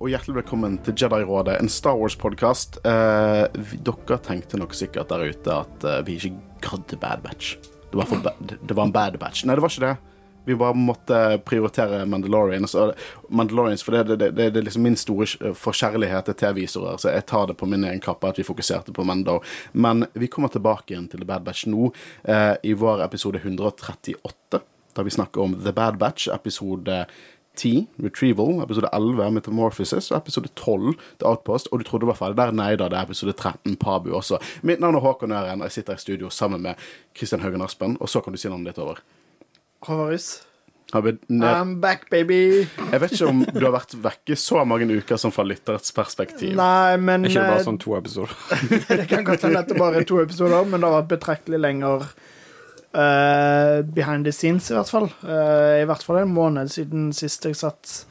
Og hjertelig velkommen til Jedi-rådet, en Star Wars-podkast. Eh, dere tenkte nok sikkert der ute at eh, vi ikke gadd Bad Batch. Det var, ba det var en bad batch. Nei, det var ikke det. Vi bare måtte prioritere Mandalorians. Mandalorians for det, det, det, er liksom min store kj- forkjærlighet til TV-visorer, så jeg tar det på min egen kappe at vi fokuserte på Mando. Men vi kommer tilbake igjen til The Bad Batch nå, eh, i vår episode 138, da vi snakker om The Bad Batch, episode 10, Retrieval, episode 11, Metamorphosis, og episode 12, The Outpost. Og du trodde det var ferdig der? Nei da, det er episode 13, Pabu også. Mitt navn er Håkon Øren, og jeg sitter i studio sammen med Kristian Haugen Aspen. Og så kan du si navnet ditt over. Ned- I'm back, baby. Jeg vet ikke om du har vært vekke så mange uker som fra lytterets perspektiv. Nei, men ikke bare eh, sånn to episoder? det kan godt hende at det bare er to episoder, men det har vært betraktelig lenger eh, behind the scenes, i hvert fall. Uh, I hvert fall en måned siden sist jeg satt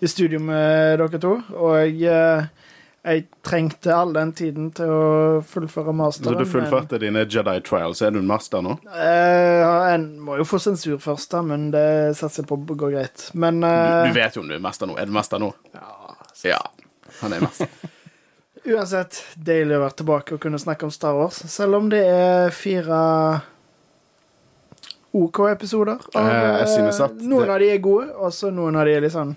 i studio med dere to. Og eh, jeg trengte all den tiden til å fullføre masteren. Så du fullførte dine Jedi trials. Er du en master nå? Uh, en må jo få sensur først, da, men det satser jeg på går greit. Men Du, eh, du vet jo om du er master nå. Er du master nå? Ja. Han er master. Uansett, deilig å være tilbake og kunne snakke om Star Wars, selv om det er fire OK-episoder. Eh, jeg synes at noen det- av de er gode, og så noen av de er litt sånn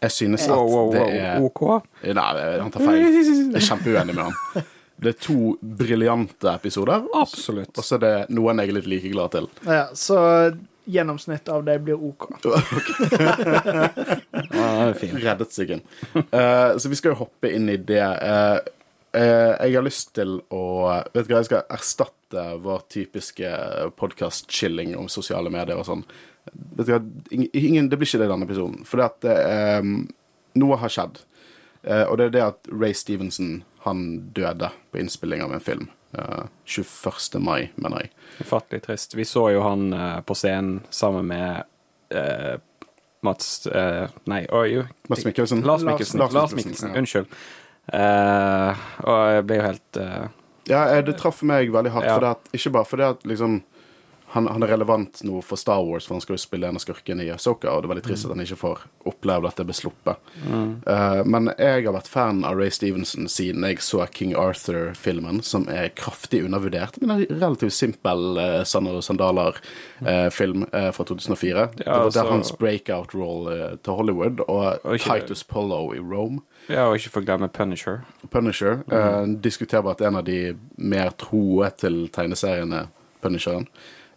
Jeg synes at Wow, wow, det er OK? Nei, han tar feil. Jeg er kjempeuenig med han. Det er to briljante episoder, Absolutt. og så er det noen jeg er litt like glad til. Ja, så gjennomsnittet av det blir OK. Ja, det fint. Reddet seg inn. Uh, så vi skal jo hoppe inn i det. Eh, eh, jeg har lyst til å Vet du hva, jeg skal erstatte vår typiske podkast-chilling om sosiale medier og sånn. Vet du hva, ingen, Det blir ikke det i denne episoden. For at eh, noe har skjedd. Eh, og det er det at Ray Stevenson han døde på innspilling av en film. Eh, 21. mai, mener jeg. Ufattelig trist. Vi så jo han eh, på scenen sammen med eh, Mats eh, Nei, oi, Mats Mikkelsen. Lars Lars- Mikkelsen. Lars Lars Mikkelsen, Mikkelsen. ja. Unnskyld. Eh, og jeg ble jo helt eh, Ja, eh, det traff meg veldig hardt. Ja. For det at, ikke bare fordi at liksom han, han er relevant nå for Star Wars, for han skal jo spille en av skurkene i Asoka, og det er veldig trist at han ikke får oppleve at det blir sluppet. Eh, men jeg har vært fan av Ray Stevenson siden jeg så King Arthur-filmen, som er kraftig undervurdert, men en relativt simpel uh, Sander og Sandaler-film uh, fra 2004. det var altså- der hans breakout-roll til Hollywood, og okay. Titus Polo i Rome. Ja, og ikke få glemme Punisher. Punisher. Uh, diskuterbart en av de mer troe til tegneseriene Punisheren.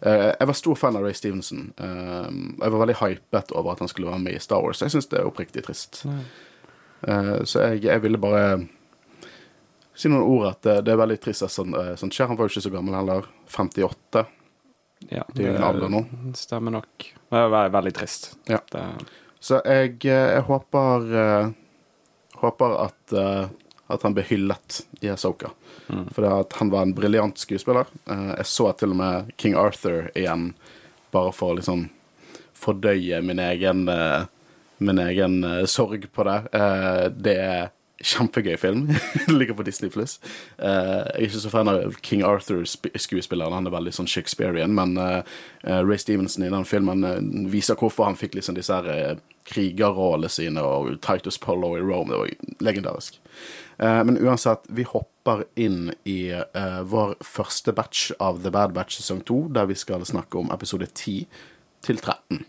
Eh, jeg var stor fan av Ray Stevenson. Eh, jeg var veldig hypet over at han skulle være med i Star Wars. Jeg syns det er oppriktig trist. Eh, så jeg, jeg ville bare si noen ord at det, det er veldig trist at sånt, sånn skjer. Han var jo ikke så gammel heller. 58. Ja, Det nå. stemmer nok. Det er ve- veldig trist. Ja. Det, Så jeg, eh, jeg håper eh, Håper at, eh, at han blir hyllet i Asoka. For det at han var en briljant skuespiller. Eh, jeg så til og med King Arthur igjen, bare for å liksom fordøye min egen eh, Min egen sorg på det. Det er kjempegøy film. ligger på Disney pluss. jeg er ikke så fan av King Arthur-skuespilleren. Han er veldig sånn Shakespearean, men eh, eh, Ray Stevenson i den filmen uh, viser hvorfor han fikk liksom disse her eh, krigerrollene sine, og Titus Polo i Rome. Det var legendarisk. Eh, men uansett, vi hopper inn i eh, vår første batch av The Bad Batch sesong 2, der vi skal snakke om episode 10 til 13.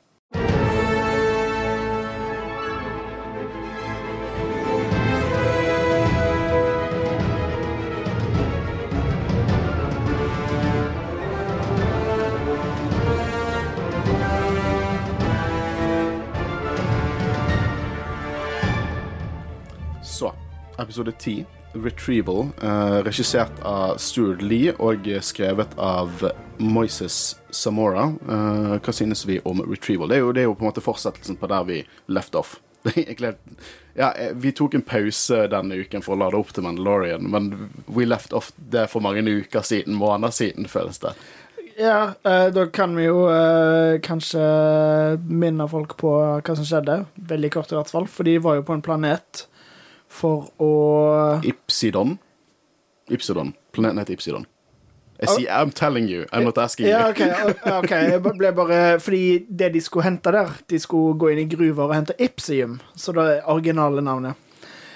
episode 10, Retrieval, eh, regissert av Stuart Lee og skrevet av Moises Samora. Eh, hva synes vi om Retrieval? Det er, jo, det er jo på en måte fortsettelsen på der vi left off. Ja, eh, vi tok en pause denne uken for å lade opp til Mandalorian, men we left off det for mange uker siden, måneder siden, føles det. Ja, eh, da kan vi jo eh, kanskje minne folk på hva som skjedde. Veldig kort, i hvert fall. For de var jo på en planet for å Ipsidon. Ipsidon. Planeten heter Ipsidon. Jeg sier I'm telling you, I'm not asking Ja, you. OK. okay. ok, Jeg ble bare Fordi det de skulle hente der De skulle gå inn i gruver og hente Ipsium, så det er originale navnet.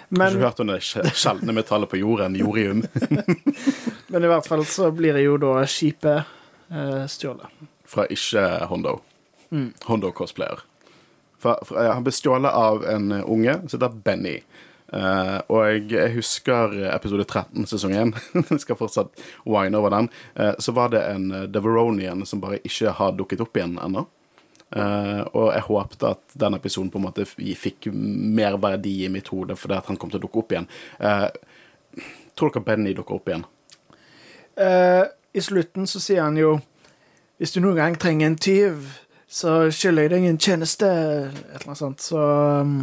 Har Men, ikke hørt om det sj- sjeldne metallet på jorden, jorium. men i hvert fall så blir det jo da skipet uh, stjålet. Fra ikke Hondo. Mm. Hondo-cosplayer. Eh, han ble stjålet av en eh, unge som heter Benny. Eh, og jeg, husker episode 13, sesong 1. jeg skal fortsatt wine over den. Uh, så var det en uh, Deveronian som bare ikke har dukket opp igjen ennå. Uh, og jeg håpte at den episoden på en måte fikk mer verdi i mitt hode fordi at han kom til å dukke opp igjen. Eh, tror dere Benny dukker opp igjen? Eh, I slutten så sier han jo Hvis du noen gang trenger en tyv, så skylder jeg deg en tjeneste. Et eller annet sånt. Så um,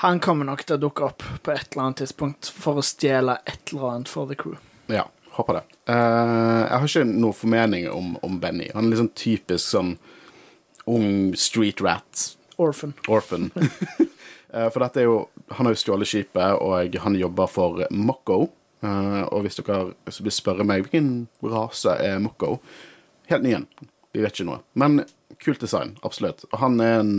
han kommer nok til å dukke opp på et eller annet tidspunkt for å stjele et eller annet for The Crew. Ja, håper det. Uh, jeg har ikke noen formening om, om Benny. Han er sånn typisk sånn ung street rat, Orphan. orphan. uh, for dette er jo Han har jo stjålet skipet, og han jobber for Mokko. Uh, og hvis dere vil spørre meg hvilken rase er Mokko Helt ny en. Vi vet ikke noe. Men kult design, absolutt. Og han er en,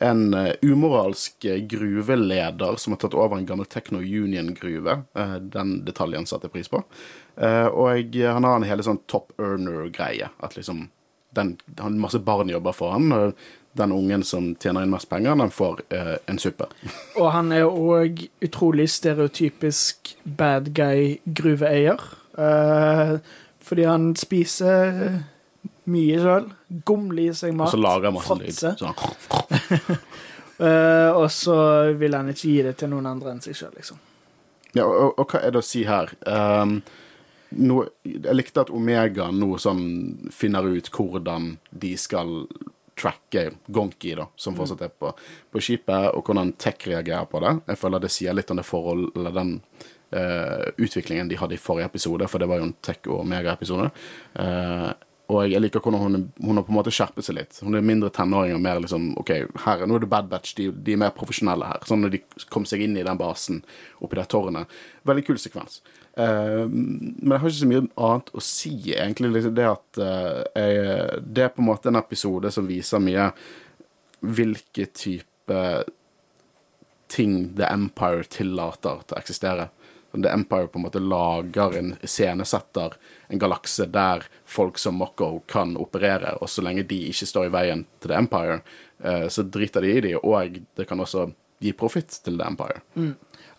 en eh, umoralsk gruveleder som har tatt over en gammel Techno Union-gruve. Eh, Den detaljen satte jeg pris på. Eh, Og han har en hele sånn top earner-greie. At liksom den, han Masse barn jobber for han. Og den ungen som tjener inn mest penger, den får uh, en suppe. Og han er òg utrolig stereotypisk bad guy gruveeier. Uh, fordi han spiser mye sjøl. Gomler i seg Og mat. så lager han masse lyd. Sånn. uh, og så vil han ikke gi det til noen andre enn seg sjøl, liksom. Ja, og, og hva er det å si her? Um, no, jeg likte at Omega nå sånn finner ut hvordan de skal tracke Gonki, da, som fortsatt er på, på skipet, og hvordan Tech reagerer på det. Jeg føler det sier litt om det forholdet, eller den uh, utviklingen de hadde i forrige episode, for det var jo en Tech og Omega-episode. Eh, og jeg liker hvordan hun, hun har på en måte skjerpet seg litt. Hun er mindre tenåring og mer liksom OK, her, nå er det Bad Batch, de, de er mer profesjonelle her. Sånn når de kom seg inn i den basen oppi det tårnet. Veldig kul sekvens. Uh, men jeg har ikke så mye annet å si, egentlig. Liksom det at uh, jeg, Det er på en måte en episode som viser mye hvilke type ting The Empire tillater til å eksistere. The Empire på en måte lager en scenesetter, en galakse der folk som Mokko kan operere, og så lenge de ikke står i veien til The Empire, eh, så driter de i de, og det kan også gi profitt til The Empire.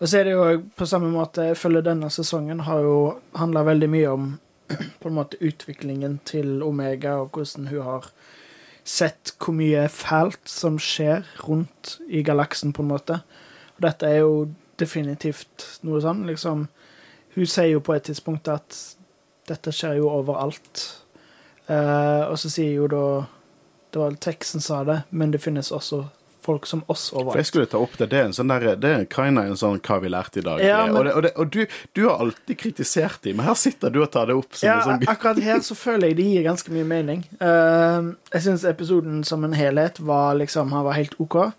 Og så er det jo på samme måte Jeg føler denne sesongen har jo handla veldig mye om på en måte utviklingen til Omega, og hvordan hun har sett hvor mye fælt som skjer rundt i galaksen, på en måte. Og dette er jo definitivt noe sånn, liksom Hun sier jo på et tidspunkt at dette skjer jo overalt. Eh, og så sier jo da Det var teksten sa det, men det finnes også folk som oss For jeg skulle ta opp det. Det er en sånn der, det er kinda en sånn 'hva vi lærte i dag'. Ja, men- Og, det, og, det, og du, du har alltid kritisert dem, men her sitter du og tar det opp Ja, sånn akkurat her så føler jeg det gir ganske mye mening. Uh, jeg syns episoden som en helhet var liksom Han var helt OK.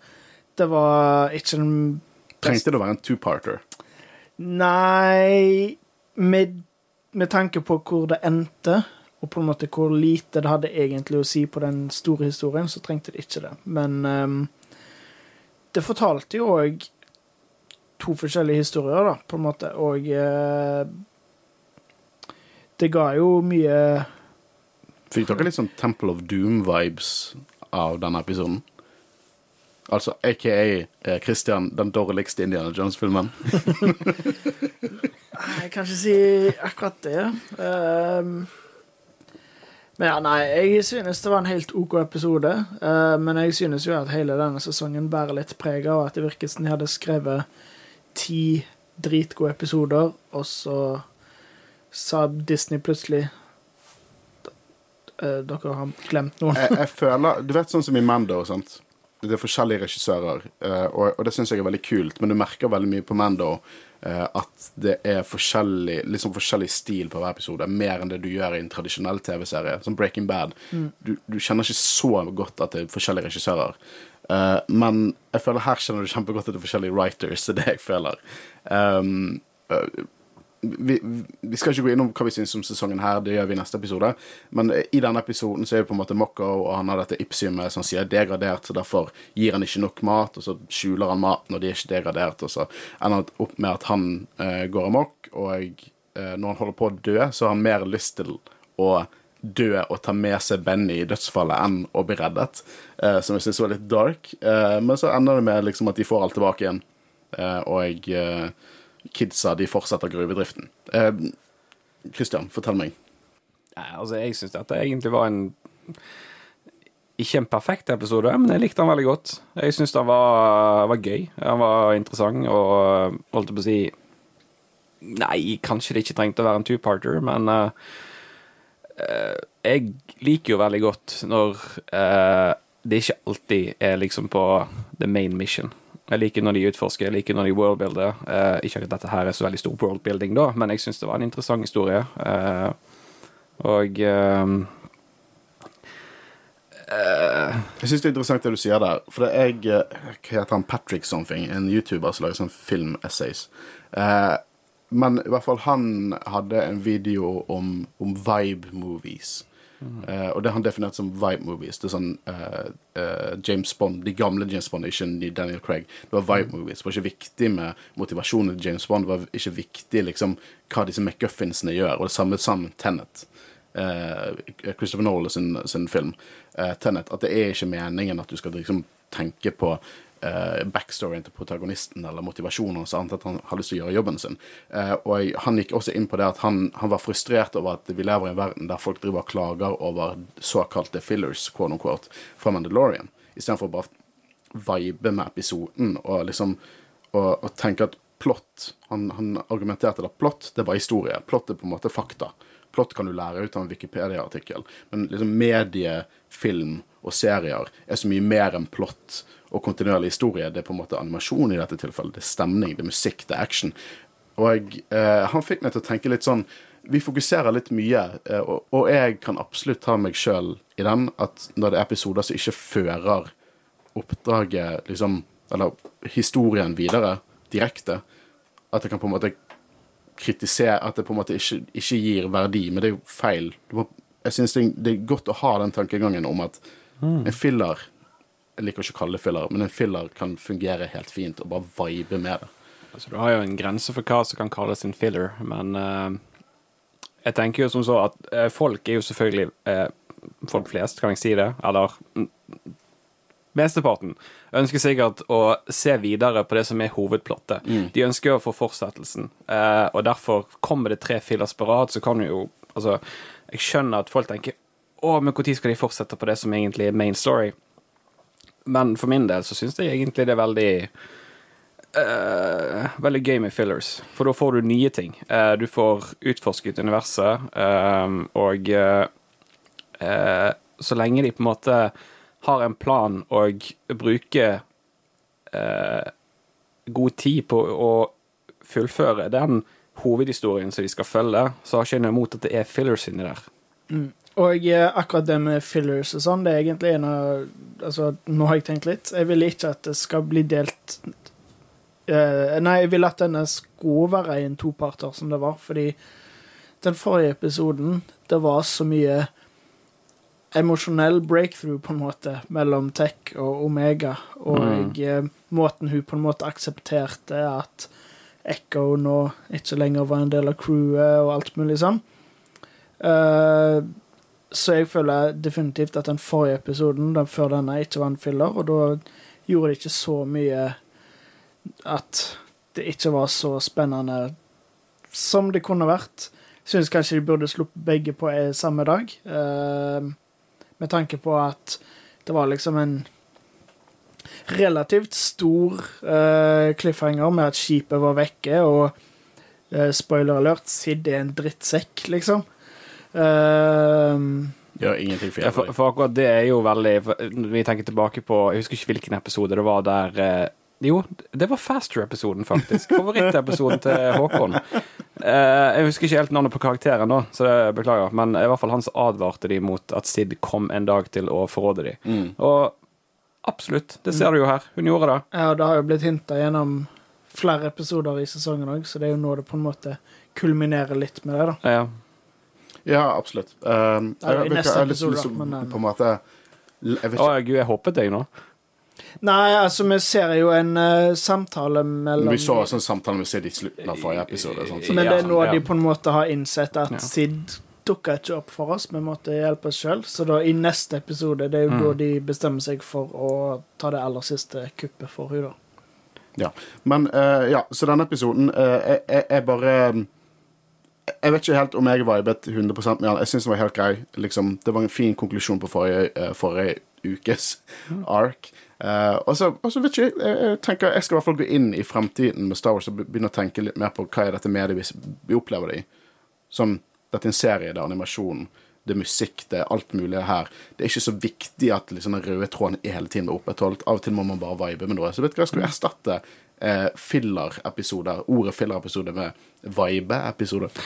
Det var ikke den Trengte det å være en two-parter? Nei med, med tanke på hvor det endte, og på en måte hvor lite det hadde egentlig å si på den store historien, så trengte det ikke det. Men um, det fortalte jo òg to forskjellige historier, da, på en måte, og uh, det ga jo mye Fikk dere litt sånn Temple of Doom-vibes av denne episoden? Altså aka eh, Christian, den dårligste Indiana Jones-filmen. Jeg kan ikke si akkurat det. Um, men ja, nei, jeg synes det var en helt OK episode. Uh, men jeg synes jo at hele denne sesongen bærer litt preg av at det virket som de hadde skrevet ti dritgode episoder, og så sa Disney plutselig eh, Dere har glemt noen. jeg, jeg føler Du vet sånn som i Mando, sant? Det er forskjellige regissører, eh, og, og det syns jeg er veldig kult, men du merker veldig mye på Mando eh, at det er forskjellig, liksom forskjellig stil på hver episode, mer enn det du gjør i en tradisjonell TV-serie, som Breaking Bad. Du, du kjenner ikke så godt at det er forskjellige regissører. Eh, men jeg føler her kjenner du kjempegodt at det er forskjellige writers, det er det jeg føler. Um, vi, vi skal ikke gå innom hva vi syns om sesongen her, det gjør vi i neste episode. Men i denne episoden så er det på en måte Mokko, og han har dette ipsiumet som sier degradert, så derfor gir han ikke nok mat, og så skjuler han mat når de er ikke degradert, og så ender det opp med at han eh, går amok, og eh, når han holder på å dø, så har han mer lyst til å dø og ta med seg Benny i dødsfallet enn å bli reddet, eh, som jeg syns var litt dark. Eh, men så ender det med liksom at de får alt tilbake igjen, eh, og eh, kidsa de fortsetter gruvedriften. Kristian, fortell meg. Nei, altså, jeg syns dette egentlig var en Ikke en perfekt episode, men jeg likte den veldig godt. Jeg syns den var, var, gøy. Den var interessant og holdt på å si Nei, kanskje det ikke trengte å være en two-parter, men uh, jeg liker jo veldig godt når uh, det ikke alltid er liksom på the main mission. Jeg liker når de utforsker, jeg liker når de worldbuilder. Eh, ikke at dette her er så veldig stor worldbuilding, da, men jeg syns det var en interessant historie. Eh, og eh, Jeg syns det er interessant det du sier der. For det jeg Hva heter han? Patrick something, en YouTuber som lager sånn film-essays. men i hvert fall han hadde en video om, om vibe movies. Uh, og det han definert som vibe movies. Det er sånn uh, uh, James Bond, De gamle James Bond, ikke Daniel Craig. Det var vibe movies. Det var ikke viktig med motivasjonen til James Bond. Det var ikke viktig liksom, hva disse McGuffinsene gjør. Og det samme sammen Tenet. Christopher Nolan sin, sin film. Tenet. At det er ikke meningen at du skal liksom, tenke på uh, backstoryen til protagonisten eller motivasjonen hans, annet at han har lyst til å gjøre jobben sin. Eh, og han gikk også inn på det at han, han, var frustrert over at vi lever i en verden der folk driver og klager over såkalte fillers, quote unquote, fra Mandalorian, istedenfor bare vibe med episoden og liksom og, og tenke at plott han, han, argumenterte at plott, det var historie. Plott er på en måte fakta. Plott kan du lære ut av en Wikipedia-artikkel, men liksom medie, film og serier er så mye mer enn plott og kontinuerlig historie. Det er på en måte animasjon i dette tilfellet. Det er stemning, det er musikk, det er action. Og eh, han fikk meg til å tenke litt sånn Vi fokuserer litt mye, eh, og, og, jeg kan absolutt ta meg sjøl i den, at når det er episoder som ikke fører oppdraget, liksom, eller historien videre direkte, at det kan på en måte kritisere At det på en måte ikke, ikke gir verdi, men det er jo feil. Jeg syns det, det, er godt å ha den tankegangen om at mm. en filler jeg liker ikke å kalle det filler, men en filler kan fungere helt fint og bare vibe med det. Altså, du har jo en grense for hva som kan kalles en filler, men uh, jeg tenker jo som så at uh, folk er jo selvfølgelig uh, Folk flest, kan jeg si det, eller mm, Mesteparten ønsker sikkert å se videre på det som er hovedplottet. Mm. De ønsker å få fortsettelsen, og derfor kommer det tre fillers på rad, så kan du jo Altså, jeg skjønner at folk tenker Å, men når skal de fortsette på det som egentlig er main story? Men for min del så syns jeg egentlig det er veldig uh, Veldig gøy med fillers, for da får du nye ting. Uh, du får utforsket universet, uh, og så lenge de på en måte har en plan og bruker god tid på å fullføre den hovedhistorien som de skal følge, så har ikke jeg noe imot at det er fillers inni der. Mm. Og akkurat det med fillers og sånn, det er egentlig en av Altså, nå har jeg tenkt litt. Jeg vil ikke at det skal bli delt uh, Nei, jeg vil at denne skulle være en toparter, som det var, fordi den forrige episoden, det var så mye emosjonell breakthrough, på en måte, mellom Tech og Omega, og mm. uh, måten hun på en måte aksepterte at Echo nå ikke lenger var en del av crewet, og alt mulig sånn. Uh, så jeg føler definitivt at den forrige episoden, den før denne, ikke var en filler, og da gjorde det ikke så mye at det ikke var så spennende som det kunne vært. Syns kanskje de burde sluppet begge på samme dag, eh, med tanke på at det var liksom en relativt stor eh, cliffhanger med at skipet var vekke, og eh, spoiler alert, Sid er en drittsekk, liksom. Uh, Gjør ingenting for, for, for akkurat det er jo veldig Når vi tenker tilbake på Jeg husker ikke hvilken episode det var der uh, Jo, det var Faster-episoden, faktisk. Favorittepisoden til Håkon. Eh, jeg husker ikke helt navnet på karakteren, da, så det beklager. Men i hvert fall han som advarte de mot at Sid kom en dag til å forråde de. Mm. Og absolutt, det ser du jo her. Hun gjorde det. Ja, det har jo blitt hinta gjennom flere episoder i sesongen òg, så det er jo nå det på en måte kulminerer litt med det, da. Ja. Ja, absolutt. Um, jeg, jeg, jeg, jeg har lyst til um, på en måte Jeg Å, gud, jeg hoppet deg nå. Nei, altså, vi ser jo en uh, samtale mellom Vi så også en samtale med Sid i slutten av forrige episode. Sånn. Men det er noe nå ja. de på en måte har innsett at Ja. Sid dukka ikke opp for oss, vi måtte hjelpe oss sjøl. Så da i neste episode, det er jo Mm. da de bestemmer seg for å ta det aller siste kuppet for henne, da. Ja. Men uh, ja, så denne episoden uh, er, er bare bare Jeg vet ikke helt om jeg vibet 100 med han. Jeg syns den var helt grei. Liksom, det var en fin konklusjon på forrige, eh, forrige ukes ark. Uh, og så vet ikke jeg, jeg jeg tenker Jeg skal i hvert fall gå inn i fremtiden med Star Wars og begynne å tenke litt mer på hva er dette mediet vi, vi opplever det i. Som dette er en serie, det er animasjon, det er musikk, det er alt mulig her. Det er ikke så viktig at liksom, den røde tråden er hele tiden er opprettholdt. Av og til må man bare vibe med noe. Så vet du hva, skal vi erstatte eh, filler-episoder, ordet filler-episode med vibe-episoder?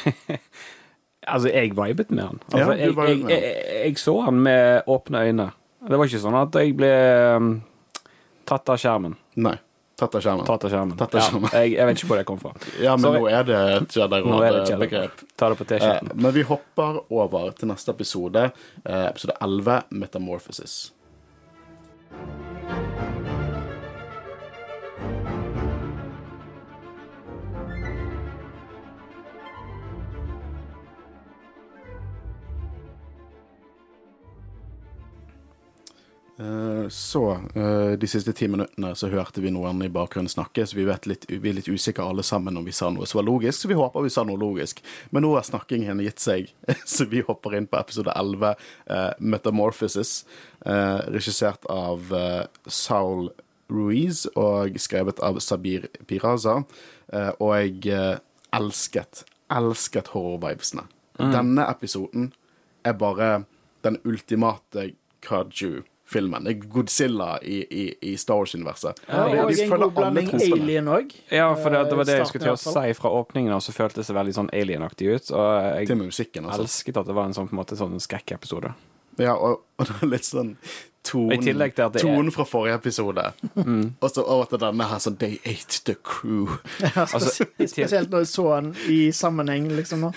Altså, jeg vibet med han. Altså, Ja, jeg, med jeg, jeg så han med åpne øyne. Det var ikke sånn at jeg ble um, tatt av skjermen. Nei. Tatt av skjermen. Tatt av skjermen. Tatt av skjermen. Ja, jeg, jeg vet ikke hvor det kom fra. Ja, men Sorry. nå er det et Jedi-råd-begrep. Ta det på Eh, T-skjorten. men vi hopper over til neste episode. Eh, episode 11, Metamorphosis. Så, eh, de siste ti minuttene så hørte vi noen i bakgrunnen snakke, så vi, vet litt, vi er litt usikre alle sammen om vi sa noe som var logisk, så vi håper vi sa noe logisk. Men nå har snakkingen gitt seg, så vi hopper inn på episode 11, eh, Metamorphosis, eh, regissert av eh, Saul Ruiz og skrevet av Sabir Piraza. Eh, og jeg eh, elsket, elsket horror-vibesene. Denne episoden er bare den ultimate Kaju-filmen. Det er Godzilla i, i, i Star Wars-universet. Ja, og de en god blanding alien òg. Ja, for det, det var det jeg skulle til å si fra åpningen og så føltes det veldig sånn alien-aktig ut. Og jeg Til og musikken. Altså. elsket at det var en sånn, på en måte, sånn skrekkepisode. Ja, og, og det er litt sånn tonen, Mm. tonen fra forrige episode. Og så over til denne her sånn They ate the crew. Altså, i, til, Spesielt når jeg så han i sammenheng, liksom. nå.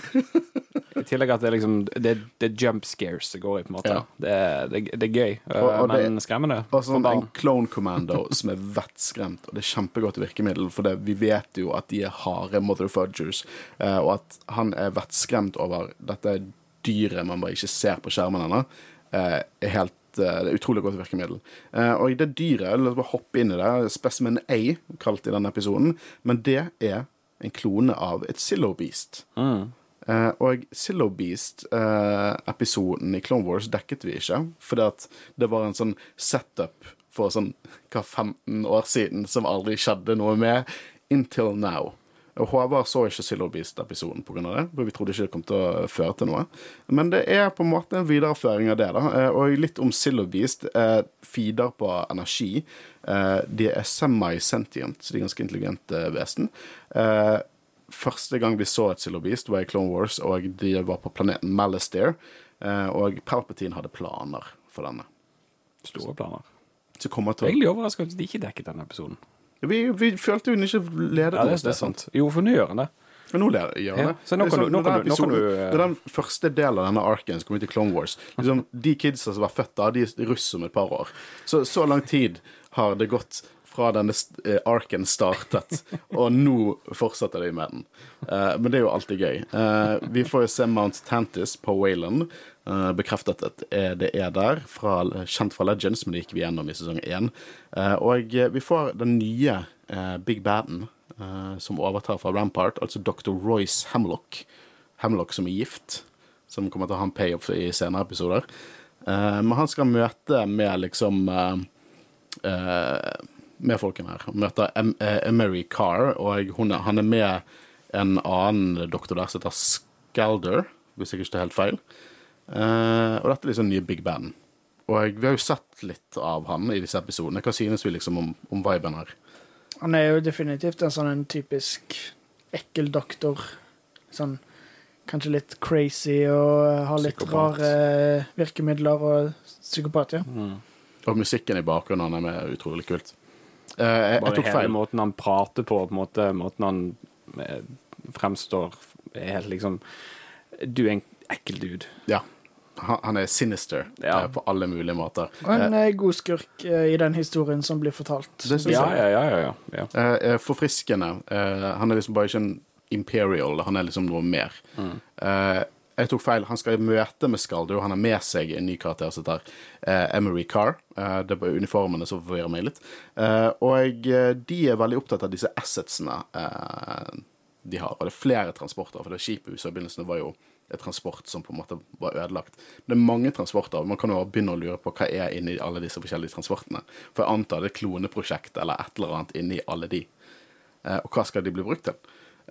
I tillegg at det er liksom Det, det er jump scares det går i, på en måte. Ja. Det, er- det, det er gøy, Og- og eh, men det- skremmende. Og for sånn en clone commando som er vettskremt. Og det er kjempegodt virkemiddel, for det, vi vet jo at de er harde motherfudgers. Eh, og at han er vettskremt over dette dyret man bare ikke ser på skjermen ennå, er helt eh, det er utrolig godt virkemiddel. Eh, og det dyret, la oss bare hoppe inn i det, Specimen A, kalt i denne episoden, men det er en klone av et Zillow Beast. Eh, og Zillow Beast-episoden i Clone Wars dekket vi ikke, fordi at det var en sånn setup for sånn hva 15 år siden som aldri skjedde noe med, until now. Og Håvard så ikke Zillow Beast-episoden pga. det, for vi trodde ikke det kom til å føre til noe. Men det er på en måte en videreføring av det. da, Eh, Og litt om Zillow Beast. Eh, feeder på energi. Eh, de er semi-sentient, så de er ganske intelligente vesen. Eh, første gang vi så et Zillow Beast, var i Clone Wars, og de var på planeten Malastare. Eh, og Palpatine hadde planer for denne. Store planer. Så kommer til Egentlig overraska at de ikke dekket denne episoden. Vi, vi følte hun ikke leder. Ja, det, oss, det er sant. Jo, for nå gjør han det. Men nå gjør han det. så nå kan du- sånn, nå kan du- nå kan du, Det er den første delen av denne arken som kom ut i Clone Wars liksom, De kidsa som var født da, de er russ om et par år. Så så lang tid har det gått fra denne eh, arken startet, og nå fortsetter de med den. Uh, men det er jo alltid gøy. Uh, vi får jo se Mount Tantis på Wayland. Eh, bekreftet at det er der, fra, kjent fra Legends, men det gikk vi gjennom i sesong én. Eh, og eh, vi får den nye Big Baden eh, som overtar fra Rampart, altså Dr. Royce Hemlock. Hemlock som er gift, som kommer til å ha en payoff i senere episoder. Men han skal møte med liksom Med folkene her. Møte Emery Carr, og er, han er med en annen doktor der som heter Scalder, hvis jeg ikke tar helt feil. Eh, og dette er liksom nye Big Band. Og vi har jo sett litt av han i disse episodene. Hva synes vi liksom om, om viben her? Han er jo definitivt en sånn en typisk ekkel doktor. Sånn kanskje litt crazy og har litt Psykopat. rare virkemidler og psykopat, ja. Og musikken i bakgrunnen er med utrolig kult. Uh, jeg, jeg Bare tok hele måten han prater på, på en måte, måten han eh, fremstår er helt liksom Du er en ekkel dude. Ja. Han, er sinister Ja. eh, på alle mulige måter. Og en eh, god skurk eh, i den historien som blir fortalt. Det synes Ja, jeg. ja, ja. ja, ja. Eh, eh, forfriskende. Eh, han er liksom bare ikke en imperial, han er liksom noe mer. Eh, jeg tok feil. Han skal i møte med Skaldo. Han har med seg en ny karakter som heter eh, Emery Carr. Eh, det er bare uniformene som forvirrer meg litt. Eh, og de er veldig opptatt av disse assetsene eh, de har. Og det er flere transporter, for det skipet i begynnelsen var jo transport som på en måte var ødelagt. Det er mange transporter. Man kan jo begynne å lure på hva er inni alle disse forskjellige transportene. For jeg antar det er et kloneprosjekt eller et eller annet inni alle de. Eh, og hva skal de bli brukt til?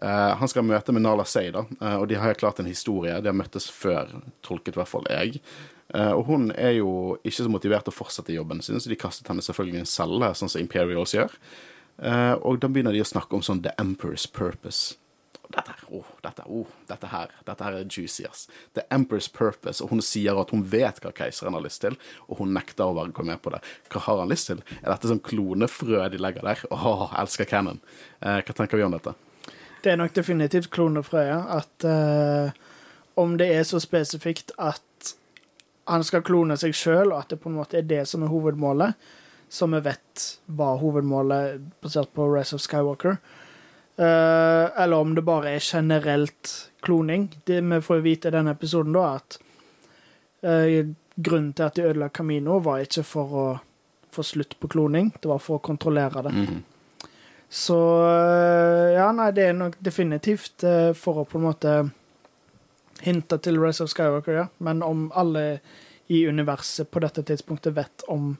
Eh, han skal møte med Nala Say, da, eh, og de har jo klart en historie. De har møttes før, tolket i hvert fall jeg. Og hun er jo ikke så motivert til å fortsette jobben sin, så de kastet henne selvfølgelig i en celle, sånn som Imperials gjør. Og da begynner de å snakke om sånn The Emperor's Purpose. Dette, åh, dette, oh, dette, her, dette her er juicy, ass. The Emperor's Purpose. Og hun sier at hun vet hva keiseren har lyst til, og hun nekter å være med på det. Hva har han lyst til? Er dette sånn klonefrø de legger der? Åh, oh, elsker Cannon. Eh, hva tenker vi om dette? Det er nok definitivt klonefrøya. At eh, om det er så spesifikt at han skal klone seg sjøl, og at det på en måte er det som er hovedmålet, som vi vet var hovedmålet basert på Race of Skywalker, eh, eller om det bare er generelt kloning. Det vi får vite i denne episoden, da, at eh, grunnen til at de ødela Camino, var ikke for å få slutt på kloning, det var for å kontrollere det. Mhm. Så øh, ja, nei, det er nok definitivt for å på en måte hinte til Race of Skywalker, ja. Men om alle i universet på dette tidspunktet vet om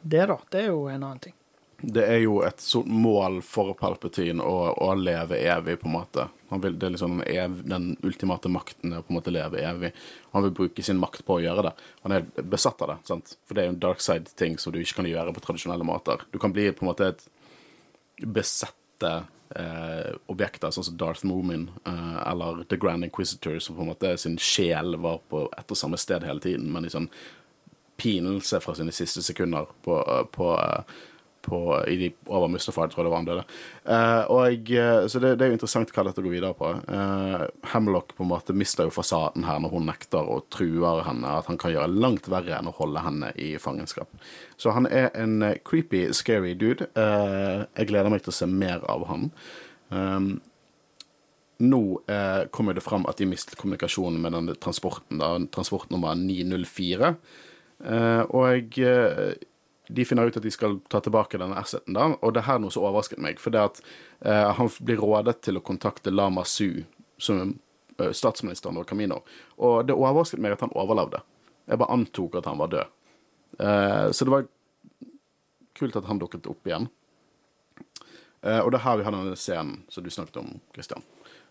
det, da, det er jo en annen ting. Det er jo et mål for Palpatine å, å leve evig, på en måte. Vil, det er liksom den, ev, den ultimate makten er å på en måte leve evig. Han vil bruke sin makt på å gjøre det. Han er besatt av det, sant? for det er jo en dark side-ting som du ikke kan gjøre på tradisjonelle måter. Du kan bli på en måte et besette eh, objekter, sånn som Darth Moomin eh, eller The Grand Inquisitor, som på en måte sin sjel var på ett og samme sted hele tiden, men i sånn pinelse fra sine siste sekunder på, på, på de, over Mustafar, tror jeg det var han døde. Uh, og, eh, så det, det er jo interessant hva dette går videre på. Uh, Hemlock på en måte mister jo fasaden her når hun nekter og truer henne at han kan gjøre langt verre enn å holde henne i fangenskap. Så han er en creepy, scary dude. Uh, jeg gleder meg til å se mer av han. Um, nå eh, kommer det fram at de mistet kommunikasjonen med denne transporten, da, transportnummer 904. Eh, og eh, de finner ut at de skal ta tilbake denne asseten, da, og det er her noe som overrasket meg. For det at eh, han blir rådet til å kontakte Lama Su, som eh, statsministeren over Camino. Og det overrasket meg at han overlevde. Jeg bare antok at han var død. Eh, så det var kult at han dukket opp igjen. Eh, og det er her vi har denne scenen som du snakket om, Christian.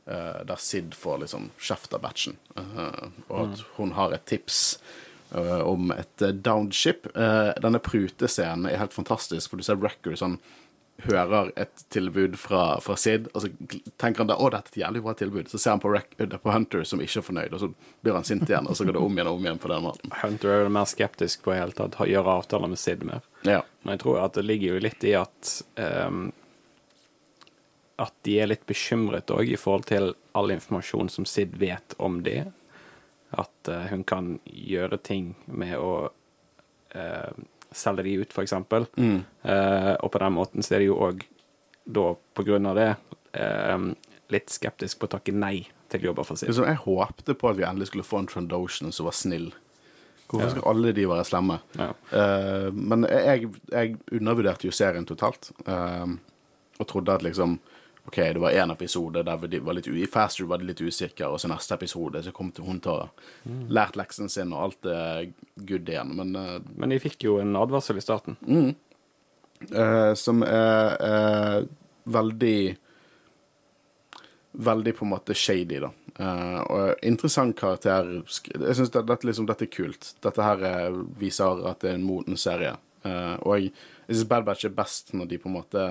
Eh, der Sid får liksom kjeft av batchen, eh, og at hun har et tips eh, om et uh, downed ship. Eh, denne prutescenen er helt fantastisk, for du ser Wrecker sånn hører et tilbud fra, fra Sid, og så tenker han da, å, dette er et jævlig bra tilbud. Så ser han på, eh, på Hunter som ikke er fornøyd, og så blir han sint igjen, og så går det om igjen og om igjen på den måten. Hunter er jo mer skeptisk på i hele tatt gjøre avtaler med Sid mer. Ja. Men jeg tror at det ligger jo litt i at um, At de er litt bekymret òg i forhold til all informasjon som Sid vet om det. At uh, hun kan gjøre ting med å uh, selge de ut, for eksempel. Uh, og på den måten så er det jo òg da, på grunn av det, litt skeptisk på å takke nei til jobber for. Liksom, jeg håpte på at vi endelig skulle få en Trandoshan som var snill. Hvorfor Ja. skal alle de være slemme? Ja. Men jeg, jeg undervurderte jo serien totalt. og trodde at liksom OK, det var én episode der vi var litt i Faster var de litt usikre, og så neste episode så kom til hun til å lært leksen sin, og alt er good igjen. Men uh, Men de fikk jo en advarsel i starten. eh, som er uh, veldig Veldig på en måte shady, da. Og interessant karakter. Jeg syns det, dette, liksom, dette er kult. Dette her viser at det er en moden serie. Og jeg syns Bad Batch er best når de på en måte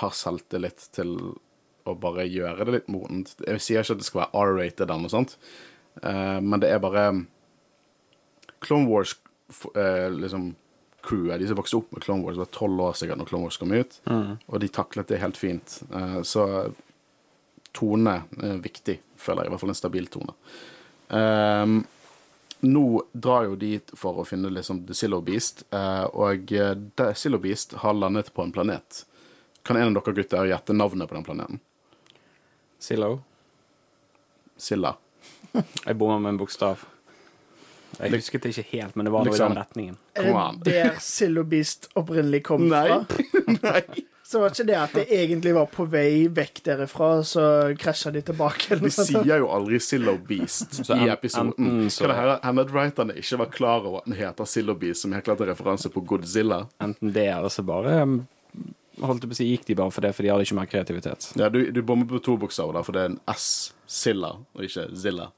har selvtillit til å bare gjøre det litt modent. Jeg sier ikke at det skal være R-rated eller noe sånt, uh, men det er bare Clone Wars uh, liksom crewet, de som vokste opp med Clone Wars, var tolv år sikkert når Clone Wars kom ut, og de taklet det helt fint. Eh, så tone er viktig, føler jeg. I hvert fall en stabil tone. Um, nå drar jo de for å finne liksom The Zillow Beast, og The Zillow Beast har landet på en planet. Kan en av dere gutter gjette navnet på den planeten? Zillow. Silla. Jeg bomma med en bokstav. Jeg husket det ikke helt, men det var noe Liksom- i den retningen. Er det der Sillo Beast opprinnelig kom Nei. fra? Nei. Så var ikke det at det egentlig var på vei vekk derifra, så krasja de tilbake? eller De noe sånt? sier jo aldri Zillow Beast Så i episoden. enten så- Kan det hende at writerne ikke var klar over at den heter Zillow Beast, som helt klart er referanse på Godzilla? Enten det, eller så bare Holdt jeg på å si, gikk de bare for det, for de hadde ikke mer kreativitet. Ja, du, du bommer på to bokstaver, der, for det er en S. Zilla, og ikke Zilla.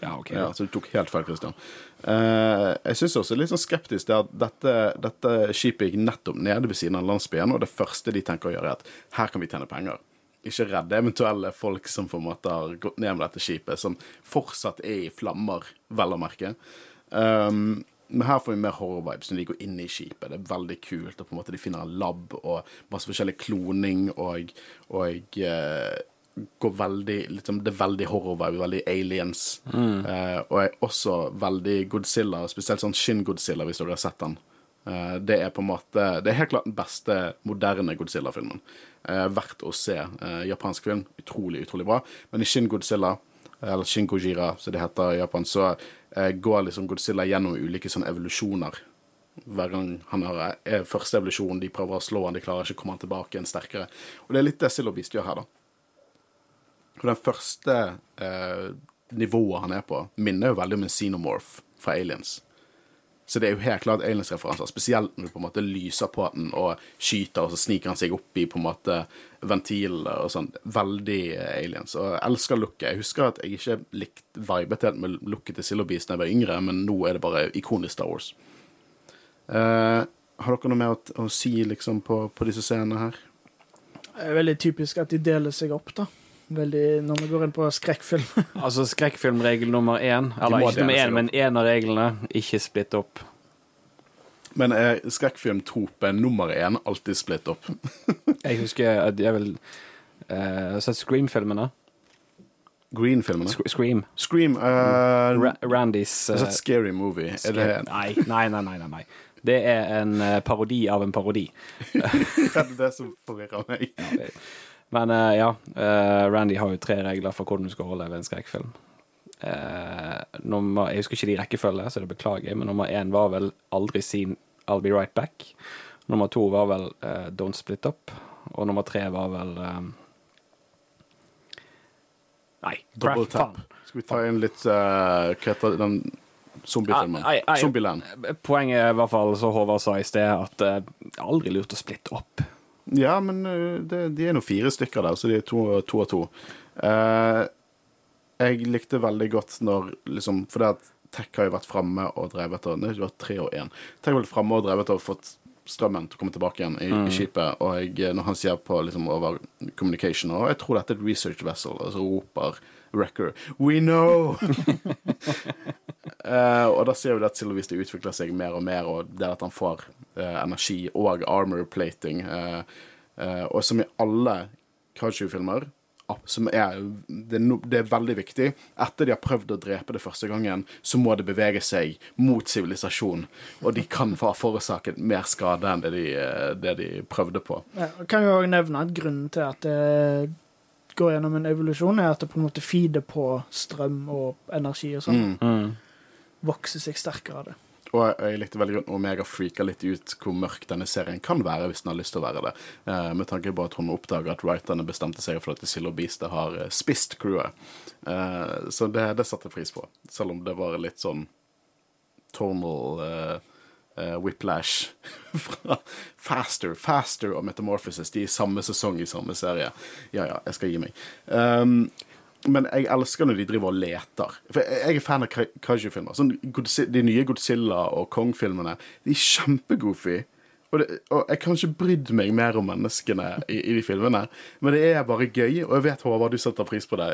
Ja, ok. Ja, så du tok helt feil, Christian. Uh, jeg syns også litt sånn skeptisk det at dette, dette skipet gikk nettopp nede ved siden av landsbyen, og det første de tenker å gjøre, er at her kan vi tjene penger. Ikke redde eventuelle folk som på en måte har gått ned med dette skipet, som fortsatt er i flammer, vel å merke. Um, men her får vi mer horror-vibes når de går inn i skipet. Det er veldig kult. Og på en måte de finner en lab og masse forskjellig kloning og, og uh, går veldig liksom, Det er veldig horror-vibe, veldig aliens. Eh, og er også veldig Godzilla, spesielt sånn Shin-Godzilla, hvis dere har sett den. Uh, det er på en måte Det er helt klart den beste moderne Godzilla-filmen. Verdt å se. Japansk film, utrolig, utrolig bra. Men i Shin-Godzilla, eller Shin Gojira, som det heter i Japan, så går liksom Godzilla gjennom ulike sånne evolusjoner. Hver gang han har er første evolusjon, de prøver å slå han, de klarer ikke å komme han tilbake igjen sterkere. Og det er litt det Zillow Beast gjør her, da. For den første eh, nivået han er på, minner jo veldig om en xenomorph fra Aliens. Så det er jo helt klart aliens-referanser, spesielt når du på en måte lyser på den og skyter, og så sniker han seg opp i på en måte ventilene og sånn. Veldig eh, aliens. Og jeg elsker looket. Jeg husker at jeg ikke likte vibet helt med looket til Silobis Beast da jeg var yngre, men nå er det bare ikonisk Star Wars. Eh, har dere noe mer å, å si liksom på, på disse scenene her? Det er veldig typisk at de deler seg opp, da. Veldig, når vi går inn på skrekkfilm. Altså skrekkfilmregel nummer én, eller ikke nummer én, men én av reglene, ikke splitt opp. Men er skrekkfilmtropen nummer én alltid splitt opp? Jeg husker at jeg vil uh, sett Scream-filmene. Green-filmene? Sc Scream. Scream uh, Ra Randys uh, har eh, sett Scary Movie. Er det, Nei, nei, nei, nei, nei, nei. Det er en eh, parodi av en parodi. er det det som forvirrer meg? Men eh, ja, eh, Randy har jo tre regler for hvordan du skal overleve en skrekkfilm. Eh, nummer, jeg husker ikke de rekkefølge, så det beklager jeg, men nummer én var vel aldri seen 'I'll be right back'. Nummer to var vel uh, 'Don't split up'. Og nummer tre var vel um... Nei, Double tap. Skal vi ta inn litt uh, Hva heter den zombiefilmen? Ai. Zombieland. Poenget er i hvert fall, som Håvard sa i sted, at uh, det aldri lurt å splitte opp. Ja, men uh, det, de er nå fire stykker der, så de er to, to og to. Uh, jeg likte veldig godt når liksom For det at Tech har jo vært framme og drevet og Nei, det var tre og én. Tech har vært framme og drevet og fått strømmen til å komme tilbake igjen i, i skipet. Og jeg, når han sier på liksom over communication Og jeg tror dette er et research vessel, og så roper Wrecker We know! Eh, og da ser vi at Silvis det utvikler seg mer og mer, og det at han får uh, energi og armor plating. Uh, eh, og som i alle Kaiju-filmer som er, det, er no, det er veldig viktig. Etter de har prøvd å drepe det første gangen, så må det bevege seg mot sivilisasjon. Og de kan ha forårsaket mer skade enn det de, det de prøvde på. Ja, kan jo også nevne at grunnen til at det går gjennom en evolusjon, er at det på en måte feeder på strøm og energi og sånn. Mm. Vokser seg sterkere av det. Og jeg likte veldig godt Omega freaka litt ut hvor mørk denne serien kan være hvis den har lyst til å være det. Eh, med tanke på at hun oppdager at writerne bestemte seg for at Zillow Beast har eh, spist crewet. Eh, så det, det satte pris på. Selv om det var litt sånn tonal eh, eh, whiplash fra Faster, Faster og Metamorphosis. De er i samme sesong i samme serie. Ja ja, jeg skal gi meg. Um, men jeg elsker når de driver og leter. For jeg er fan av ka- kaiju-filmer. Sånn, de nye Godzilla og Kong-filmene. De er kjempegoofy. Og, det, og jeg kan ikke brydd meg mer om menneskene i, i de filmene. Men det er bare gøy, og jeg vet Håvard, du setter pris på det.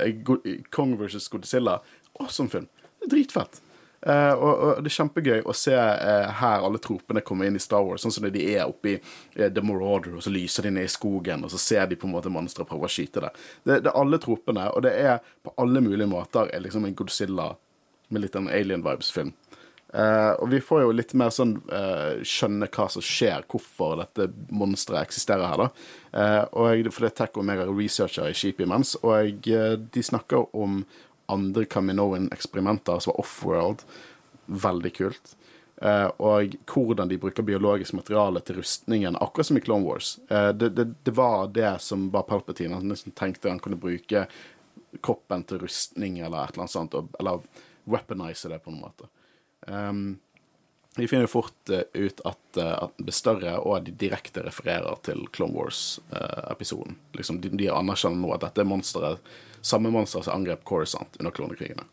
Kong versus Godzilla. Awesome film. Det er dritfett. Eh, og, og det er kjempegøy å se uh, her alle tropene komme inn i Star Wars, sånn som de er oppe i uh, The Marauder, og så lyser de ned i skogen, og så ser de på en måte monstre prøve å skyte det. det. Det er alle tropene, og det er på alle mulige måter er liksom en Godzilla med litt en alien-vibes-film. Eh, og vi får jo litt mer sånn skjønne hva som skjer, hvorfor dette monsteret eksisterer her, da. Og jeg, for det er Tech og meg er researcher i Sheep imens, og jeg, de snakker om andre Kaminoan-eksperimenter som var off-world. Veldig kult. Uh, og hvordan de bruker biologisk materiale til rustningen, akkurat som i Clone Wars. Uh, det, det, det var det som var Palpatine. Han liksom tenkte han kunne bruke kroppen til rustning eller et eller annet sånt, eller weaponize det på noen måte. Um, vi finner jo fort eh, ut at, at det blir større, og at de direkte refererer til Clone Wars-episoden. liksom, de, de anerkjenner nå at dette er monsteret, samme monster som angrep Corisont under klonekrigene.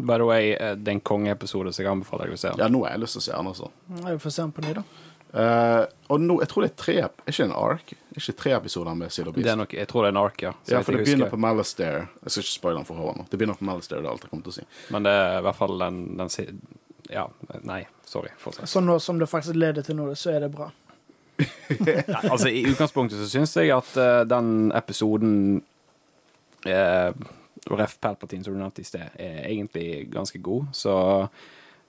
By the way, den det er en kongeepisode, så jeg anbefaler deg å se den. Ja, nå har jeg lyst til å se den, altså. Jeg får se den på ny, da. Uh, og nå, jeg tror det er tre Er ikke en ark? Er ikke tre episoder med Seal of Det Beast? er nok, jeg tror det er en ark, ja. Så Ja, for det begynner husker. på Malastair. Jeg skal ikke spoile den for Håvard nå. Det begynner på Malastair, det er alt jeg kommer til å si. Men det er i hvert fall den, den si- Ja, nei, sorry. Fortsett. Så nå som det faktisk leder til noe, så er det bra. Nei, altså, I utgangspunktet så syns jeg at uh, den episoden uh, Ref Palpatine, som du nevnte i sted, er egentlig ganske god. Så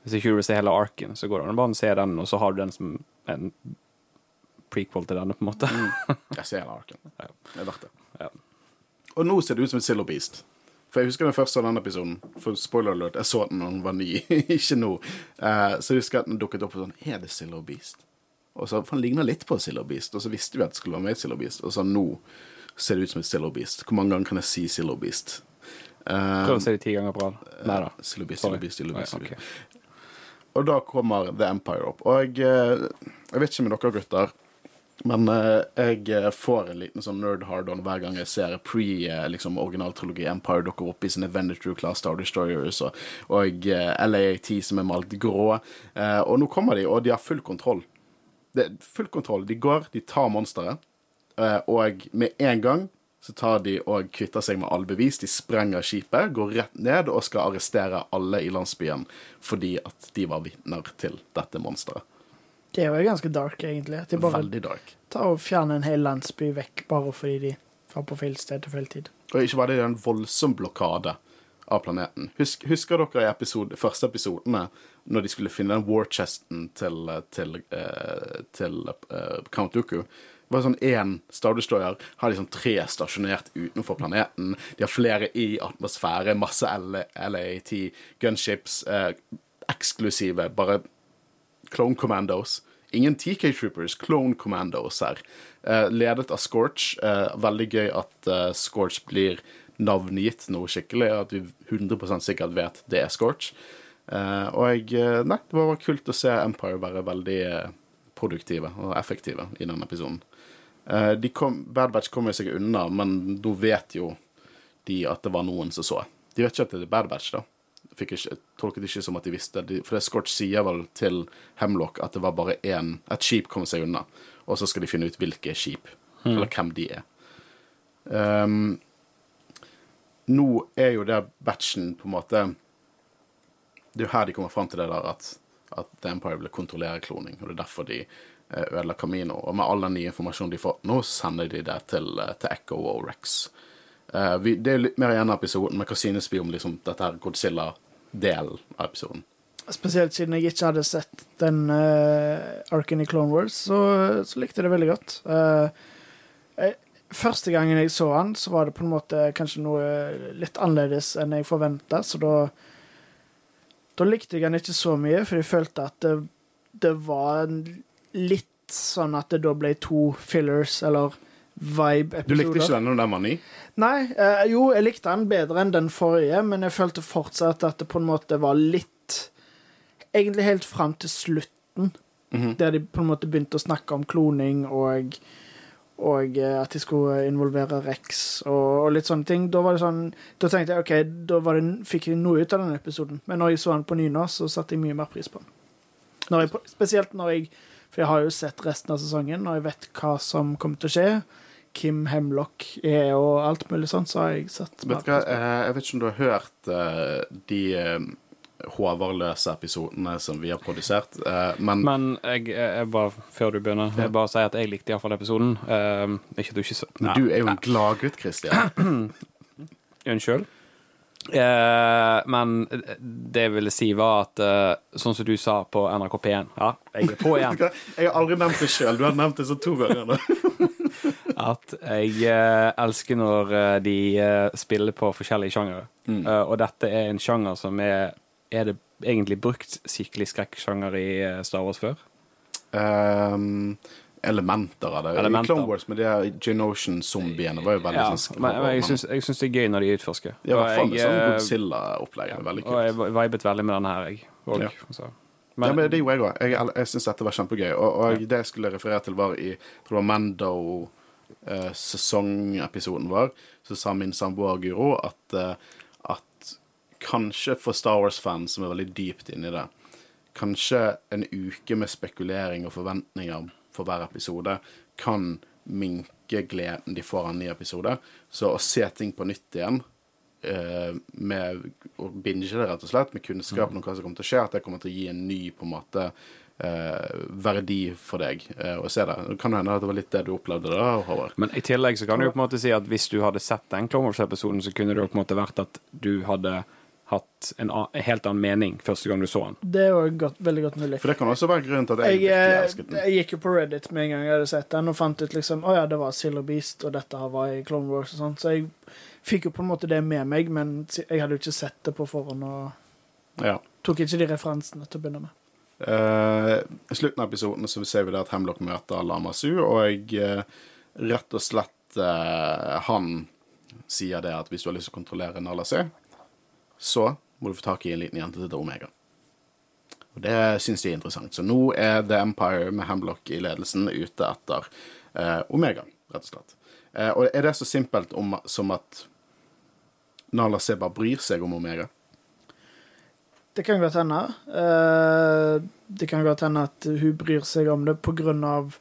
hvis ikke du vil se hele arken, så går det an å bare se den, og så har du den som en prequel til denne, på en måte. Jeg ser hele arken. Ja. Det er verdt det. Ja. Og nå ser det ut som et Silver Beast. For jeg husker den første av den episoden. For spoiler alert, jeg så den da den var ny, ikke nå. Uh, så jeg husker at den dukket opp og sånn Er det Silo Beast? Og så, for Den ligner litt på Silo Beast, og så visste vi at det skulle være med i Silver Beast. Og så nå ser ut som et Zillow Beast. Hvor mange ganger kan jeg si Zillow Beast? Eh, Prøv å se det ti ganger på rad. Nei da. Zillow Beast, Zillow Beast, Zillow Beast. Ja, Silver ok. Beast. Og da kommer The Empire opp. Og jeg, eh, jeg vet ikke med dere gutter, men eh, jeg eh, får en liten sånn nerd hard-on hver gang jeg ser pre-originaltrilogi liksom, Empire dukker opp i sine Venetrue Class Star Destroyers og, og eh, LAAT som er malt grå. Eh, og nå kommer de, og de har full kontroll. Det er full kontroll. De går, de tar monsteret, eh, og med en gang så tar de og kvitter seg med alle bevis. De sprenger skipet, går rett ned og skal arrestere alle i landsbyen fordi at de var vitner til dette monsteret. Det er jo ganske dark, egentlig. De bare Veldig dark. tar og fjerner en hel landsby vekk bare fordi de var på feil sted til feil tid. Og ikke bare det, det er en voldsom blokade av planeten. Husk, husker dere i episode, første episodene når de skulle finne den war-chesten til, til, til, til uh, Count Dooku? Var sånn én Star Destroyer har liksom tre stasjonert utenfor planeten. De har flere i atmosfære, masse LAT, gunships, eh, eksklusive, bare Clone Commandos. Ingen TK Troopers, Clone Commandos her. Eh, ledet av Scorch. Eh, veldig gøy at eh, Scorch blir navngitt noe skikkelig, at vi 100 sikkert vet det er Scorch. Eh, og jeg eh, Nei, det var kult å se Empire være veldig produktive og effektive i den episoden. Eh, de kom, Bad Batch kom jo seg unna, men da vet jo de at det var noen som så. De vet ikke at det er Bad Batch, da. Fikk ikke, tolket ikke som at de visste de, For det Scorch sier vel til Hemlock at det var bare én Et skip kom seg unna, og så skal de finne ut hvilke skip, eller hvem de er. Um, nå er jo det batchen på en måte Det er jo her de kommer fram til det der at, at The Empire vil kontrollere kloning, og det er derfor de ødela Camino. Og med all den nye informasjonen de får nå, så sender de det til, eh, til Echo og Rex. Uh, vi, det er litt mer igjen av episoden, men hva synes vi om liksom, dette her Godzilla-delen av episoden? Spesielt siden jeg ikke hadde sett den uh, arken i Clone Wars, så, så likte jeg det veldig godt. Uh, jeg, første gangen jeg så han, så var det på en måte kanskje noe litt annerledes enn jeg forventa, så da Da likte jeg han ikke så mye, for jeg følte at det, det var litt sånn at det da ble to fillers, eller vibe-episoder. Du likte ikke den når den var ny? Nei, eh, jo, jeg likte den bedre enn den forrige, men jeg følte fortsatt at det på en måte var litt Egentlig helt fram til slutten, Mhm. der de på en måte begynte å snakke om kloning og og eh, at de skulle involvere Rex og, og litt sånne ting. Da var det sånn, da tenkte jeg ok, da var det, fikk jeg noe ut av den episoden. Men når jeg så den på ny nå, så satte jeg mye mer pris på den. Når jeg, spesielt når jeg For jeg har jo sett resten av sesongen, og jeg vet hva som kommer til å skje. Kim Hemlock er og alt mulig sånt, så har jeg sett. Vet du hva, eh, jeg vet ikke om du har hørt eh, de eh, episodene som vi har produsert. Eh, men, Men jeg, jeg bare, før du begynner, jeg bare sier at jeg likte iallfall episoden. Ikke du ikke så men du er jo en gladgutt, Christian. Unnskyld. Eh, men det jeg ville si, var at eh, sånn som du sa på NRK P1 Ja, jeg er på igjen. Jeg har aldri nevnt det sjøl. Du har nevnt det så to ganger nå. At jeg eh, elsker når eh, de spiller på forskjellige sjangere. Mm. Eh, og dette er en sjanger som er Er det egentlig brukt skikkelig skrekksjanger i eh, Star Wars før? Um, elementer av det. Elementer. I Clone Wars med de her Genotion-zombiene var jo veldig Ja, sånn men, men jeg syns, det er gøy når de utforsker. Ja, i hvert fall sånn eh, Godzilla-opplegg. er veldig Og jeg vibet veldig med denne her, jeg. Og, Ja. så. Men, ja, men det gjorde jeg òg. Jeg, jeg syns dette var kjempegøy. Og, og det jeg skulle referere til, var i tror det var Mando eh, sesongepisoden vår, så sa min samboer Guro at, eh, at kanskje for Star Wars-fans som er veldig dypt inni det, kanskje en uke med spekulering og forventninger for hver episode kan minke gleden de får av en ny episode. Så å se ting på nytt igjen eh, med å binge det, rett og slett, med kunnskapen om hva som kommer til å skje, at det kommer til å gi en ny på en måte eh, verdi for deg eh, å se det. Det kan hende at det var litt det du opplevde da, Håvard. Men i tillegg så kan du jo på en måte si at hvis du hadde sett den Clone Wars-episoden, så kunne det jo på en måte vært at du hadde hatt en, en helt annen mening første gang du så den. Det er jo godt, veldig godt mulig. For det kan også være grunnen til at jeg, Jeg, virkelig eh, elsket den. jeg gikk jo på Reddit med en gang jeg hadde sett den, og fant ut liksom Å ja, det var Silver Beast, og dette her var i Clone Wars og sånn. Så jeg fikk jo på en måte det med meg, men jeg hadde jo ikke sett det på forhånd, og Ja. tok ikke de referansene til å begynne med. Eh, I slutten av episoden så ser vi det at Hemlock møter Lama Su, og jeg, uh, rett og slett uh, Han sier det at hvis du har lyst til å kontrollere Nala C, så må du få tak i en liten jente til Omega. Og Det syns de er interessant. Så nå er The Empire med Hemlock i ledelsen ute etter eh, Omega, rett og slett. Eh, og er det så simpelt om, som at Nala Seba bryr seg om Omega? Det kan godt hende. Eh, det kan godt hende at hun bryr seg om det på grunn av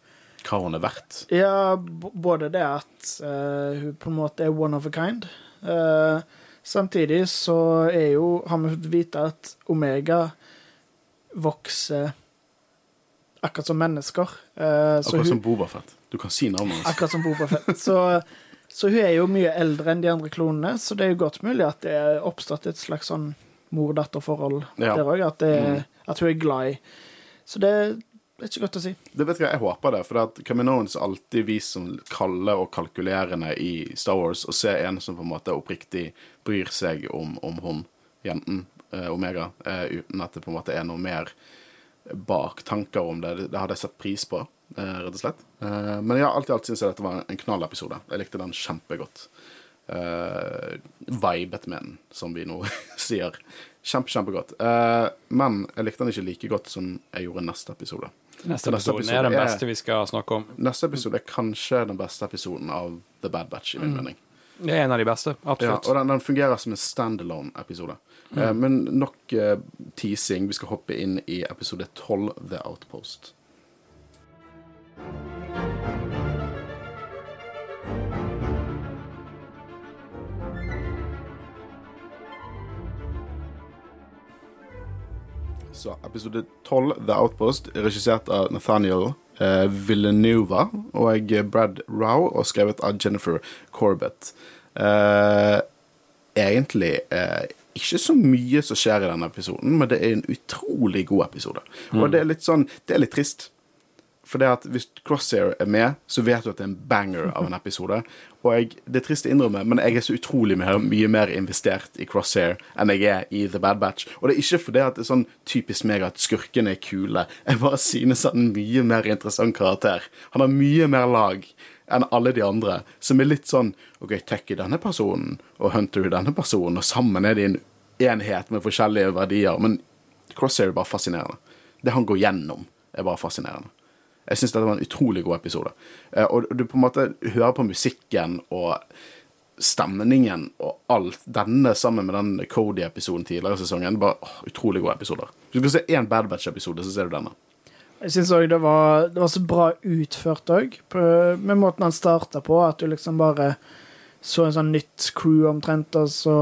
Hva hun er verdt? Ja, både det at eh, hun på en måte er one of a kind. Eh, samtidig så er jo, har vi fått vite at Omega vokser akkurat som mennesker. Eh, så Akkurat hun, som Bobafett. Du kan si navnet hans. akkurat som Boba Fett. Så, så hun er jo mye eldre enn de andre klonene, så det er jo godt mulig at det er oppstått et slags sånn mor-datter-forhold Ja. der òg. At, Mm. at hun er glad i. Så det er ikke godt å si. Det vet jeg, jeg håper det, for at Kaminoans er alltid vist som kalde og kalkulerende i Star Wars, og se en som på en måte oppriktig bryr seg om, om hun, jenten, eh, Omega, eh, uten at det på en måte er noe mer baktanker om det. Det, det hadde jeg satt pris på, eh, rett og slett. Eh, men ja, alt i alt syns jeg dette var en knallepisode. Jeg likte den kjempegodt. Uh, vibet med den, som vi nå sier. Kjempe, kjempegodt. Eh, men jeg likte den ikke like godt som jeg gjorde neste episode. Neste Neste episode er den beste vi skal snakke om. Neste episode er kanskje den beste episoden av The Bad Batch, i min mening. Det er en av de beste. Ja, Absolutt. og den, den fungerer som en standalone-episode. Eh, men nok eh, teasing. Vi skal hoppe inn i episode 12, The Outpost. Så episode 12, The Outpost, er regissert av Nathaniel eh, Villeneuva og Brad Rau, og skrevet av Jennifer Corbett. Eh, egentlig eh, ikke så mye som skjer i denne episoden, men det er en utrolig god episode. Og det er litt sånn Det er litt trist. For det at hvis Crosshair er med, så vet du at det er en banger av en episode. Og jeg, det er trist å innrømme, men jeg er så utrolig mer, mye mer investert i Crosshair enn jeg er i The Bad Batch. Og det er ikke fordi at det er sånn typisk meg at skurkene er kule. Jeg bare synes han er en mye mer interessant karakter. Han har mye mer lag enn alle de andre, som er litt sånn OK, Tech i denne personen, og Hunter i denne personen, og sammen er de en enhet med forskjellige verdier. Men Crosshair er bare fascinerende. Det han går gjennom, er bare fascinerende. Jeg syns dette var en utrolig god episode. Eh, og du på en måte hører på musikken og stemningen og alt denne sammen med den Cody-episoden tidligere i sesongen. Bare åh, utrolig gode episoder. Hvis du skal se én Bad Batch-episode, så ser du denne. Jeg syns òg det, var- det var så bra utført òg, med måten han starta på. At du liksom bare så en sånn nytt crew omtrent, og så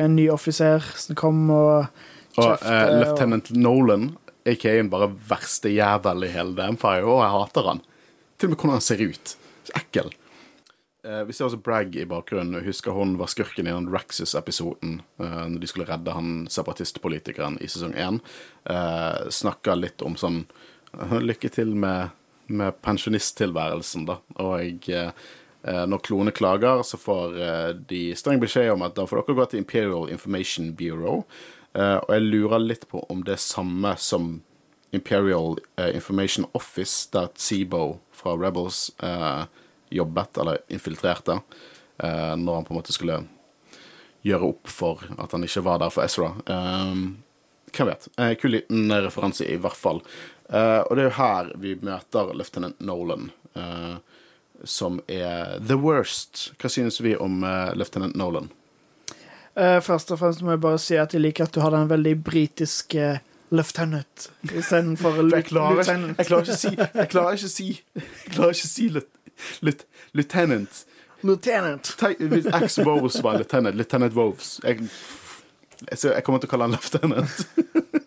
en ny offiser som kom og Og uh, eh, Lieutenant Nolan, aka den bare verste jævel i hele The Empire, og jeg hater han. Til og med hvordan han ser ut. Så ekkel. Eh, vi ser også Bragg i bakgrunnen. Jeg husker hun var skurken i den Raxus-episoden eh, når de skulle redde han separatistpolitikeren i sesong én. Eh, Snakka litt om sånn eh, Lykke til med, med pensjonisttilværelsen, da. Og eh, eh, når klone klager, så får eh, de streng beskjed om at da får dere gå til Imperial Information Bureau. Eh, og jeg lurer litt på om det er samme som Imperial eh, Information Office, der Tseebo fra Rebels eh, jobbet, eller infiltrerte, når han på en måte skulle gjøre opp for at han ikke var der for Ezra. Um, hvem vet? Uh, kul liten referanse, i hvert fall. Uh, og det er jo her vi møter Lieutenant Nolan, uh, som er the worst. Hva synes vi om uh, Lieutenant Nolan? Eh, først og fremst må jeg bare si at jeg liker at du har den veldig britiske lieutenant istedenfor lieutenant. jeg klarer ikke å si Jeg klarer ikke å si Jeg klarer ikke å si lut, lut, lieutenant. Lieutenant. Hvis Woves var lieutenant. Lieutenant Woves. Jeg, jeg kommer til å kalle han lieutenant.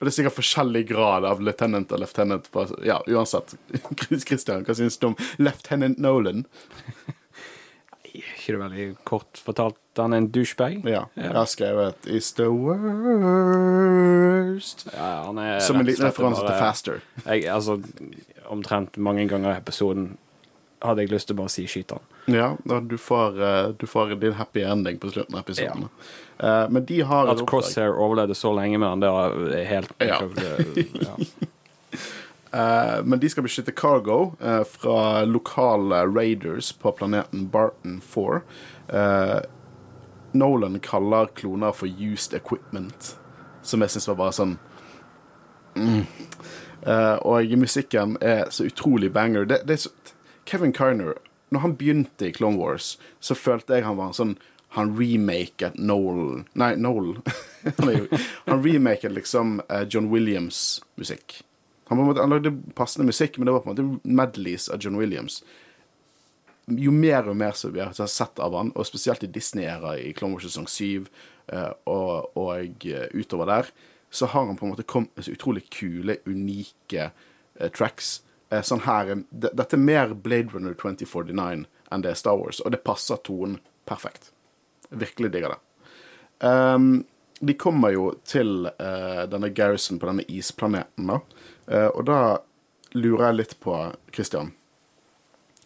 Og det er sikkert forskjellig grad av lieutenant og lieutenant. Ja, uansett. Christian, hva syns du om Lieutenant Nolan? Ikke det veldig kort fortalt han er en douchebag? Ja, jeg har skrevet 'Is the worst'. Ja, han er Som en liten referanse til Faster. Jeg, altså, omtrent mange ganger i episoden hadde jeg lyst til å bare si skyt han. Ja, du får, eh, du får din happy ending på slutten av episoden. Ja. men de har At. Crosshair overlevde så lenge med han, det er helt Ja. ja. Eh, men de skal beskytte cargo eh, fra lokale raiders på planeten Barton 4. Eh, Nolan kaller kloner for used equipment, som jeg syns var bare sånn mm. Og musikken er så utrolig banger. Det, det så, Kevin Kiner, når han begynte i Clone Wars, så følte jeg han var sånn Han remaket Noel Nei, Noel. han, remaket liksom John Williams-musikk. Han, måte- han lagde passende musikk, men det var på en måte medleys av John Williams. Jo mer og mer som vi har sett av han, og spesielt i Disney-æra i Clone Wars sesong 7 eh, og, og eh, utover der, så har han på en måte kommet så utrolig kule, unike eh, tracks. Eh, sånn her, Dette er mer Blade Runner 2049 enn det er Star Wars, og det passer tonen perfekt. Virkelig digger det. Um, de kommer jo til uh, denne Garrison på denne isplaneten, da. Eh, og da lurer jeg litt på, Christian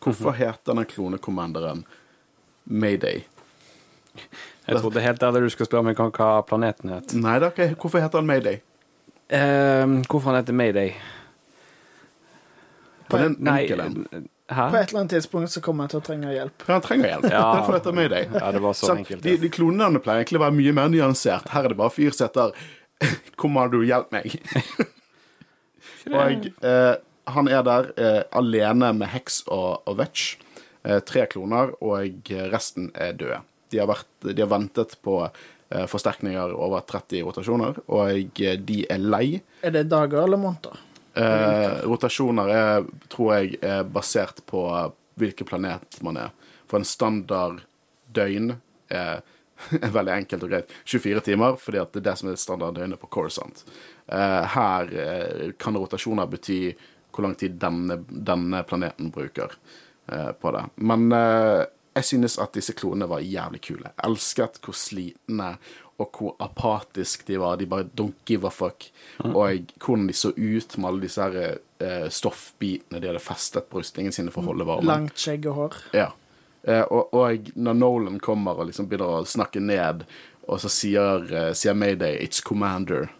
Hvorfor heter denne klonekommanderen Mayday? Jeg trodde helt ærlig du skulle spørre meg hva- planeten het. Nei da, hva- hvorfor heter han Mayday? Eh, hvorfor han heter Mayday? På den Nei, enkle. Hæ? På et eller annet tidspunkt så kommer jeg til å trenge hjelp. Ja, han trenger hjelp. Ja. Derfor heter han Mayday. Ja, det var så så enkelt. De, de klonene pleier egentlig å være mye mer nyansert. Her er det bare fyr som heter 'Kommando, hjelp meg'. Og eh, han er der eh, alene med Hex og, og Vetch. Eh, tre kloner, og resten er døde. De har, vært, de har ventet på eh, forsterkninger over 30 rotasjoner, og eh, de er lei. Er det dager eller måneder? Eh, rotasjoner er, tror jeg, er basert på hvilken planet man er. For en standard døgn er veldig enkelt og greit. 24 timer, fordi at det er det som er standarddøgnet på Corsant. Eh, her eh, kan rotasjoner bety hvor lang tid denne, denne planeten bruker eh, på det. Men eh, jeg synes at disse klonene var jævlig kule. Jeg elsket hvor slitne og hvor apatisk de var. De bare don't give a fuck. Og hvordan de så ut med alle disse her, eh, stoffbitene de hadde festet på rustningen sine for å holde varmen. Langt skjegg og hår. Ja. Eh, og, og når Nolan kommer og liksom begynner å snakke ned, og så sier, eh, sier Mayday 'It's Commander'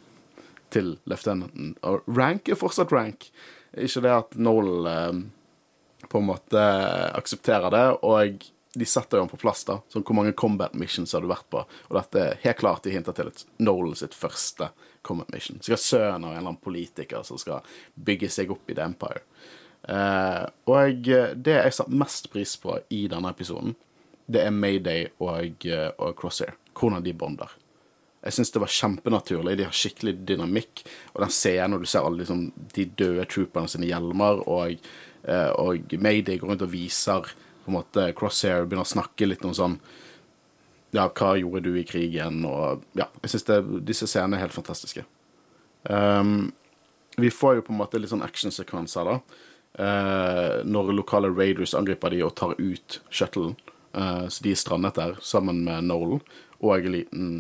til løytnanten. Og rank er fortsatt rank. Ikke det at Nolan eh, på en måte aksepterer det, og de setter jo han på plass, da. Sånn hvor mange combat missions har du vært på? Og dette er helt klart de hinter til et Nolan sitt første combat mission. Skal sønnen av en eller annen politiker som skal bygge seg opp i The Empire. Eh, og det jeg satte mest pris på i denne episoden, det er Mayday og, eh, og Crosshair. Hvordan de bonder. Jeg syns det var kjempenaturlig. De har skikkelig dynamikk. Og den scenen når du ser alle liksom, de døde trooperne sine hjelmer, og, eh, og Mayday går rundt og viser på en måte Crosshair begynner å snakke litt om sånn Ja, hva gjorde du i krigen? Og ja, jeg syns disse scenene er helt fantastiske. Um, vi får jo på en måte litt sånn actionsekvenser, da. Uh, når lokale raiders angriper de og tar ut shuttlen. Uh, så de er strandet der sammen med Nolan og en liten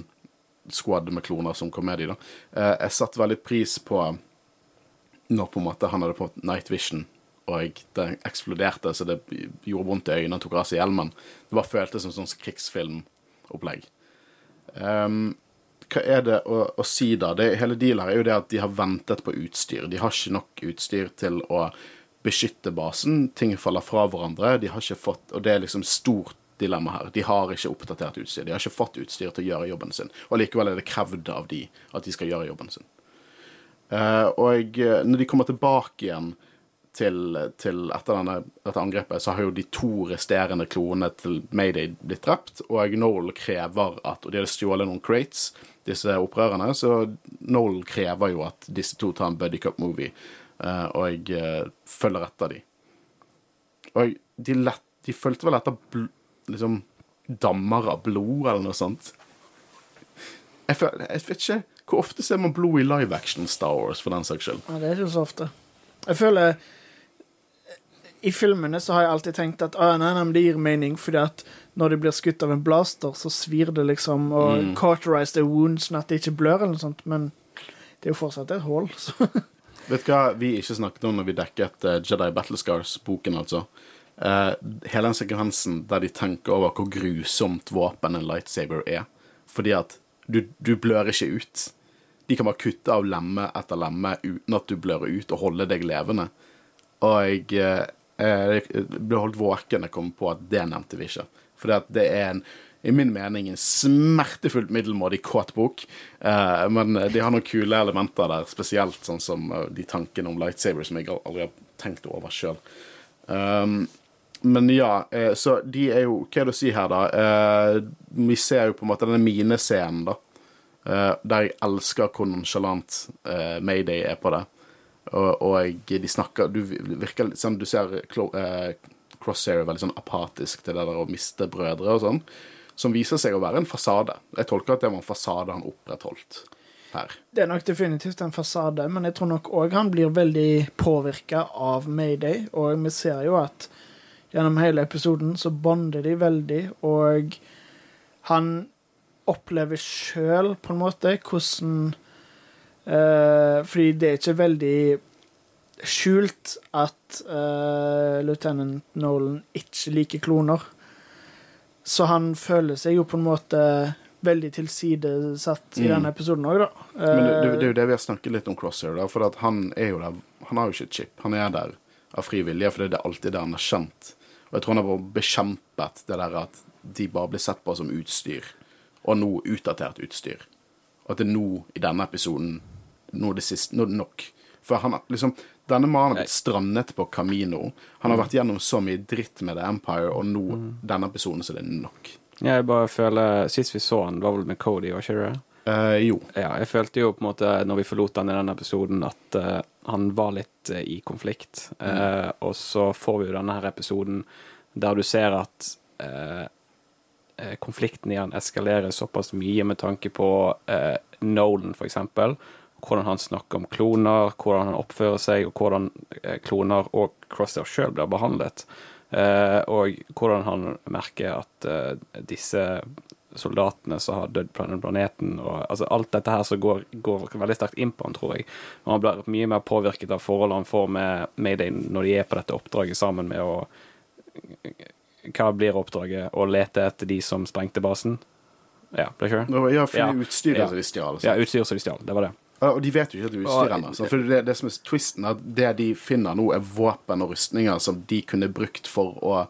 squad med kloner som kom med de da. Uh, jeg satte veldig pris på når på en måte han hadde på night vision og det eksploderte, så det gjorde vondt i øynene, tok av seg hjelmen. Det bare føltes som sånn krigsfilmopplegg. Um, hva er det å, å si, da? Det, hele dealen her er jo det at de har ventet på utstyr. De har ikke nok utstyr til å beskytte basen. Ting faller fra hverandre. De har ikke fått, Og det er liksom stort dilemma her. De har ikke oppdatert utstyr. De har ikke fått utstyr til å gjøre jobben sin. Og likevel er det krevd av de at de skal gjøre jobben sin. Uh, og når de kommer tilbake igjen til, til etter denne, dette angrepet, så har jo de to resterende klonene til Mayday blitt drept, og Noel krever at Og de hadde stjålet noen crates, disse opprørerne, så Noel krever jo at disse to tar en buddy cup-movie, uh, og jeg uh, følger etter de. Og de, lett, de fulgte vel etter bl liksom dammer av blod, eller noe sånt. Jeg, føler, jeg vet ikke Hvor ofte ser man blod i live action Star Wars, for den saks skyld? Ja, det er ikke så ofte. Jeg føler i filmene så har jeg alltid tenkt at ah, nei, nei, det gir mening, fordi at når de blir skutt av en blaster, så svir det liksom, og mm. cauterize the wound sånn at det ikke blør, eller noe sånt, men det er jo fortsatt et hull, så Vet du hva vi ikke snakket om når vi dekket uh, Jedi Battle Scars-boken, altså? Uh, hele den sekvensen der de tenker over hvor grusomt våpen en lightsaber er. Fordi at du, du blør ikke ut. De kan bare kutte av lemme etter lemme uten at du blør ut, og holde deg levende. Og jeg, uh, jeg ble holdt våken jeg kom på at det nevnte vi ikke. For det er en, i min mening en smertefullt middelmådig kåt bok. Uh, men de har noen kule elementer der, spesielt sånn som uh, de tankene om lightsaber som jeg aldri har tenkt over sjøl. Um, men ja, så de er jo Hva er det å si her, da? vi ser jo på en måte denne minescenen, da. der jeg elsker hvor nonsjalant Mayday er på det. Og, de snakker Du virker litt sånn Du ser Crosshair veldig sånn apatisk til det der å miste brødre og sånn, som viser seg å være en fasade. Jeg tolker at det var en fasade han opprettholdt her. Det er nok definitivt en fasade, men jeg tror nok òg han blir veldig påvirka av Mayday, og vi ser jo at gjennom hele episoden så bonder de veldig, og han opplever sjøl på en måte hvordan Uh, fordi det er ikke veldig skjult at uh, lieutenant Nolan ikke liker kloner. Så han føler seg jo på en måte veldig tilsidesatt i mm. denne episoden òg, da. Men det, det, det, er jo det vi har snakket litt om Crosshair, da, for han er jo der Han har jo ikke et chip. Han er der av fri vilje, for det er alltid det han har kjent. Og jeg tror han har bekjempet det der at de bare blir sett på som utstyr, og nå utdatert utstyr. Og at det er nå, i denne episoden, nå er det siste, nå er det nok. For han liksom Denne mannen har blitt strandet på Camino. Han har mm. vært gjennom så mye dritt med The Empire, og nå, mm. denne episoden, så det er nok. Jeg bare føler Sist vi så han, var vel med Cody, var ikke det? Uh, jo. Ja, jeg følte jo på en måte, når vi forlot han i denne episoden, at uh, han var litt uh, i konflikt. Mm. og så får vi jo denne her episoden der du ser at konflikten i han eskalerer såpass mye med tanke på Nolan, for eksempel hvordan han snakker om kloner, hvordan han oppfører seg, og hvordan eh, kloner og Crosshair sjøl blir behandlet. Eh, og hvordan han merker at eh, disse soldatene som har dødd på denne planeten og altså Alt dette her som går, går, veldig sterkt inn på han, tror jeg. Og han blir mye mer påvirket av forholdene han får med Mayday når de er på dette oppdraget sammen med å Hva blir oppdraget? Å lete etter de som sprengte basen? Ja, ble ikke det? Ja, for utstyret ja. som de stjal. Ja, utstyret som de stjal. Det var det. Og de vet jo ikke at er utstyr ennå. For det, det som er twisten, er at det de finner nå, er våpen og rustninger som de kunne brukt for å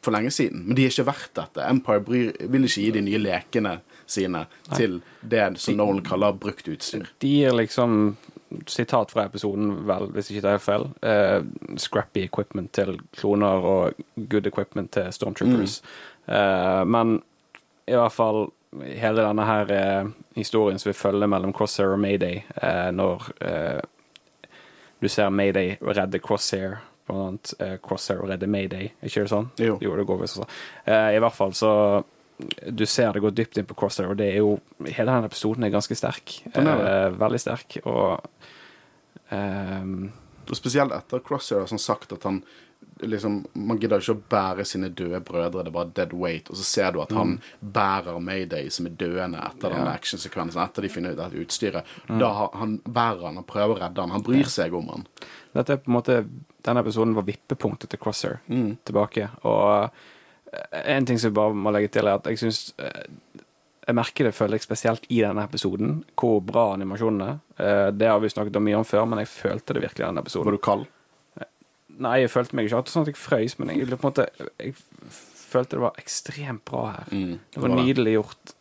for lenge siden. Men de er ikke verdt dette. Empire bryr, vil ikke gi de nye lekene sine Nei. til det som Nolan kaller brukt utstyr. De gir liksom Sitat fra episoden, vel, hvis ikke det er feil. Uh, scrappy equipment til kloner og good equipment til stormtroopers. Mm. Uh, men i hvert fall hele denne her eh, historien som vi følger mellom Crosshair og Mayday, eh, når eh, du ser Mayday redde Crosshair, blant annet eh, Crosshair redde Mayday, ikke det sånn? Jo. jo det går visst sånn. I hvert fall så du ser det går dypt inn på Crosshair, og det er jo Hele denne episoden er ganske sterk. Den er det. Eh, veldig sterk, og Og spesielt etter Crosshair har sånn sagt at han liksom, Man gidder ikke å bære sine døde brødre, det er bare dead weight. Og så ser du at han bærer Mayday som er døende etter den actionsekvensen, etter de finner ut dette utstyret. Da han bærer han, og prøver å redde han, han bryr seg om han. Dette er på en måte Denne episoden var vippepunktet til Crosshair tilbake. Og eh, en ting som jeg bare må legge til, er at jeg syns Jeg merker det, føler jeg, spesielt i denne episoden, hvor bra animasjonen er. Eh, Det har vi snakket om mye om før, men jeg følte det virkelig i denne episoden. Var du kald? Nei, jeg følte meg ikke sånn at jeg frøys, men jeg, på en måte, jeg følte det var ekstremt bra her. Mm, Det var nydelig gjort.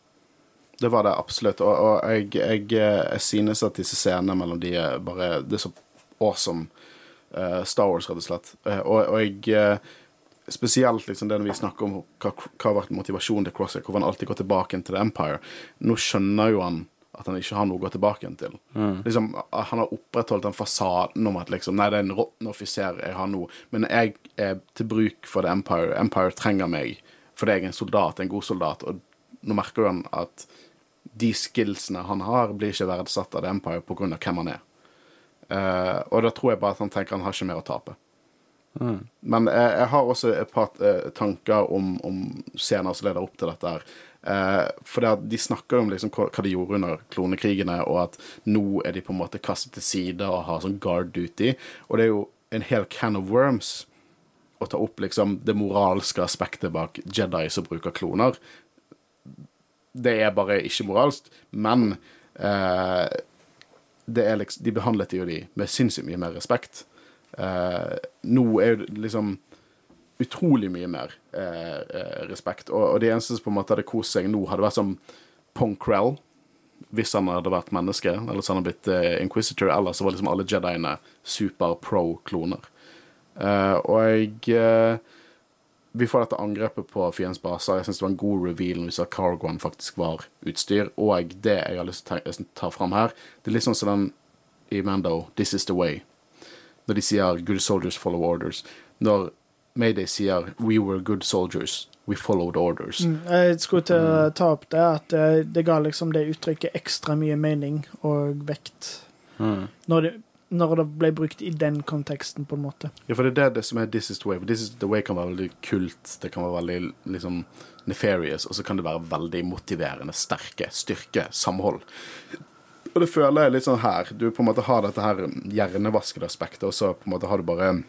Det var det absolutt. Og, og jeg, jeg, jeg synes at disse scenene mellom de er bare Det er så awesome Uh, Star Wars, rett og slett. Uh, og, og jeg eh, Spesielt liksom det når vi snakker om hva, hva har vært motivasjonen til Crosshair, hvorfor han alltid går tilbake til The Empire. Nå skjønner jo han at han ikke har noe å gå tilbake igjen til. Liksom, han har opprettholdt den fasaden om at liksom, nei, det er en råtten offiser jeg har nå, men jeg er til bruk for The Empire. Empire trenger meg fordi jeg er en soldat, en god soldat. Og nå merker han at de skillsene han har, blir ikke verdsatt av The Empire pga. hvem han er. Uh, og da tror jeg bare at han tenker han har ikke mer å tape. Men jeg, jeg har også et par eh, tanker om, om scener som leder opp til dette. her. Eh, for at de snakker om liksom hva, de gjorde under klonekrigene, og at nå er de på en måte kastet til side og har sånn guard duty. Og det er jo en hel can of worms å ta opp liksom det moralske aspektet bak Jedi som bruker kloner. Det er bare ikke moralsk, men eh, er liksom, de behandlet jo de med sinnssykt mye mer respekt. Eh, nå er jo liksom utrolig mye mer eh, eh, respekt. Og, og de eneste som på en måte hadde kost seg nå, hadde vært som Pong Krell, hvis han hadde vært menneske, eller hvis han hadde blitt eh, Inquisitor, eller så var liksom alle Jediene super pro-kloner. Eh, og jeg eh, Vi får dette angrepet på fiendens baser. Jeg syns det var en god reveal når vi sa Cargoen faktisk var utstyr. Og det jeg har lyst til å ta fram her, det er litt sånn som den i Mando, 'This is the way'. Når de sier 'good soldiers follow orders'. Når Mayday sier 'we were good soldiers', 'we followed orders'. Mm, Jeg skulle til å ta opp det, at det, det ga liksom det uttrykket ekstra mye mening og vekt. Når det, når det ble brukt i den konteksten, på en måte. Ja, for det er det, det som er 'this is the way'. For 'this is the way' kan være veldig kult, det kan være veldig liksom nefarious, og så kan det være veldig motiverende, sterke, styrke, samhold. Og det føler jeg litt sånn her. Du på en måte har dette her hjernevaskede aspektet, og så på en måte har du bare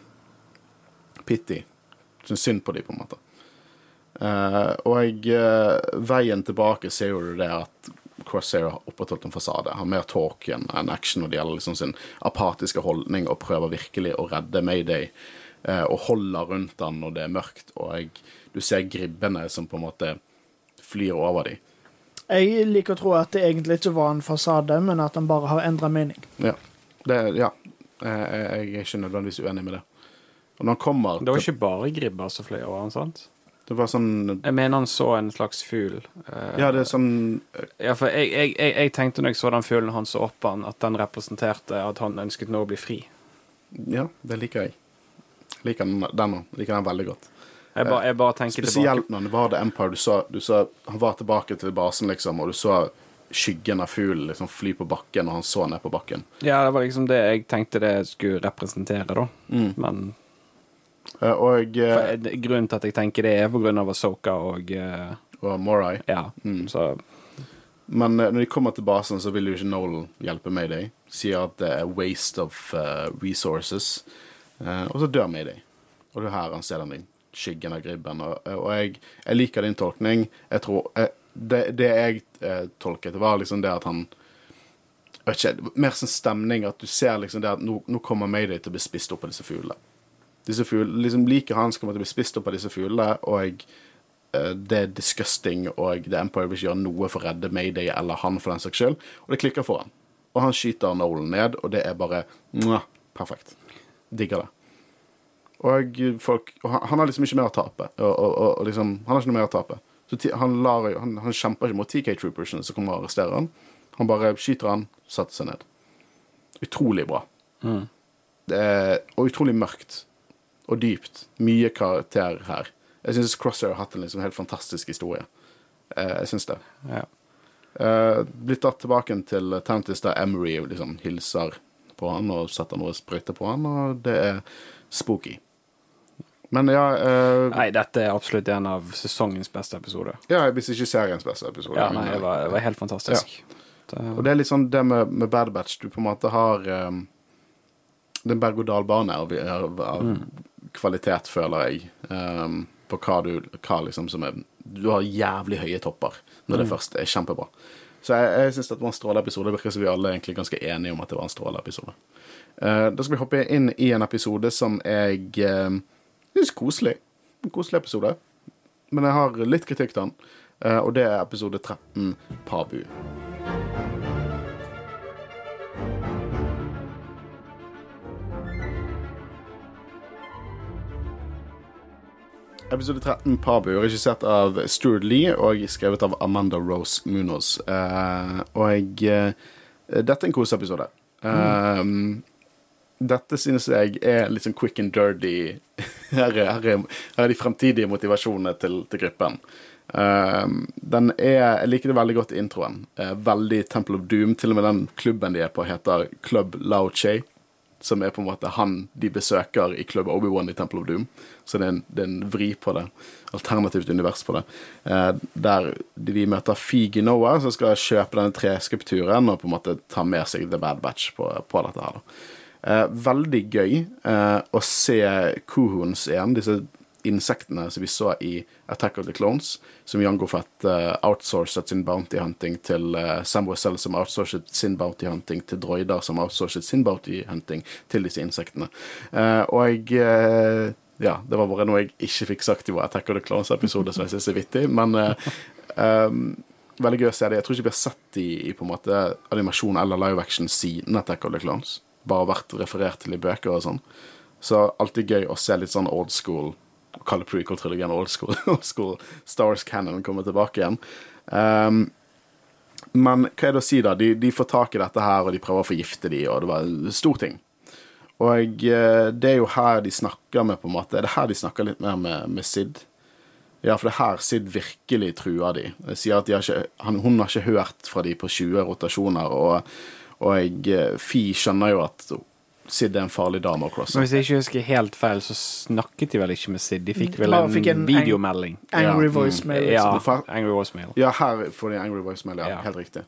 pity. Syns synd på dem, på en måte. Uh, og jeg, uh, veien tilbake ser jo du det at Crosshair har opprettholdt en fasade. Har mer talk enn action når det gjelder liksom sin apatiske holdning, og prøver virkelig å redde Mayday. Uh, og holder rundt han når det er mørkt, og jeg, du ser gribbene som på en måte flyr over dem. Jeg liker å tro at det egentlig ikke var en fasade, men at den bare har endra mening. Ja. Det, ja. Eh, Jeg er ikke nødvendigvis uenig med det. Og når han kommer Det var ikke bare gribber som fløy over han, sant? Det var sånn Jeg mener han så en slags fugl. Eh, Ja, det er sånn Ja, for jeg, jeg, jeg, jeg tenkte når jeg så den fuglen han så opp han, at den representerte at han ønsket nå å bli fri. Ja, det liker jeg. Liker den, den. Liker den veldig godt. Jeg bare, jeg bare tenker tilbake Spesielt når det var The Empire. Du så, du så Han var tilbake til basen, liksom, og du så skyggen av fuglen liksom fly på bakken, og han så ned på bakken. Ja, det var liksom det jeg tenkte det skulle representere, da. Men Eh, Og, for, eh, eh, grunnen til at jeg tenker det, er på av Asoka og eh, og Morai. Ja. Så Men eh, når de kommer til basen, så vil jo ikke Nolan hjelpe Mayday. Sier at det er waste of eh, resources. Eh, og så dør Mayday. Og det er her han ser den skyggen av gribben. Og, og jeg, jeg liker din tolkning. Jeg tror eh, det, det jeg eh, tolket, var liksom det at han ikke, Mer sånn stemning at du ser liksom det at nå, nå kommer Mayday til å bli spist opp av disse fuglene. Disse fuglene, liksom Liket hans kommer til å bli spist opp av disse fuglene, og uh, det er disgusting, og The Empire vil ikke gjøre noe for å redde Mayday eller han for den saks skyld. Og det klikker for han. Og han skyter Nolan ned, og det er bare mwah, perfekt. Digger det. Og folk og han, han har liksom ikke mer å tape. Og, og, og, liksom, han har ikke noe mer å tape. Så han, lar, han, han kjemper ikke mot TK Troopersene som kommer og arresterer han. Han bare skyter han, setter seg ned. Utrolig bra. Det er, og utrolig mørkt. Og dypt. Mye karakter her. Jeg syns Crosshair har hatt en liksom helt fantastisk historie. Eh, jeg syns det. Ja. Eh, blitt tatt tilbake til Tantis der Emery liksom hilser på han og setter noe sprøyter på han, og det er spooky. Men ja, uh, Nei, dette er absolutt en av sesongens beste episoder. ja Hvis ikke seriens beste episode. Ja, nei, det var, det var helt fantastisk. Det, Og det er litt sånn det med, med Bad Batch. Du på en måte har um, den er berg-og-dal-bane av, av, av kvalitet, føler jeg, um, på hva du hva liksom som er Du har jævlig høye topper når det først er kjempebra. Så jeg, jeg syns det var en strålende episode. Det virker som vi alle er egentlig ganske enige om at det var en strålende episode. Uh, da skal vi hoppe inn i en episode som jeg uh, syns er koselig. En koselig episode. Men jeg har litt kritikk til den, uh, og det er episode 13, Pabu. Episode 13, Pabu, regissert av Stuart Lee og skrevet av Amanda Rose Munoz. Uh, og uh, dette er en koseepisode. Eh, Dette synes jeg er litt sånn quick and dirty. Her er, her er, her er de fremtidige motivasjonene til, til gruppen. Den er, jeg liker det veldig godt i introen. Veldig Temple of Doom. Til og med den klubben de er på, heter Club Lao Che som er på en måte han de besøker i Club Obi-Wan i Temple of Doom. Så det er en, det er en vri på det. Alternativt univers på det. Eh, der de, møter Figi Noah, som skal kjøpe denne treskulpturen og på en måte ta med seg The Bad Batch på, på dette her. Eh, veldig gøy eh, å se Kuhuns igjen, disse insektene som vi så i Attack of the Clones, som Jango Fett uh, outsourcet sin bounty hunting til uh, Sam Wessel, som outsourcet sin bounty hunting til droider, som outsourcet sin bounty hunting til disse insektene. Uh, og jeg ja, det var bare noe jeg ikke fikk sagt i vår Attack of the Clones-episode, som jeg synes er vittig, men eh, um, veldig gøy å se det. Jeg tror ikke vi har sett i, i på en måte animasjon eller live action siden Attack of the Clones. Bare vært referert til i bøker og sånn. Så alltid gøy å se litt sånn old school kalle prequel-trilogien old school, old school Stars Cannon kommer tilbake igjen. Um, men hva er det å si, da? De, de får tak i dette her, og de prøver å forgifte de, og det var en stor ting. Og eh, det er jo her de snakker med, på en måte. Er det her de snakker litt mer med, med Sid? Ja, for det er her Sid virkelig truer de. Jeg sier at de har ikke, han, Hun har ikke hørt fra de på 20 rotasjoner, og, og jeg, eh, Fi skjønner jo at Sid er en farlig dame å crosse. Men hvis jeg ikke husker helt feil, så snakket de vel ikke med Sid? De fikk vel en, fikk en videomelding? Angry Ja, mm. voicemail. Ja, Angry Voicemail. Ja, her får de Angry Voicemail, ja. Ja. Helt riktig.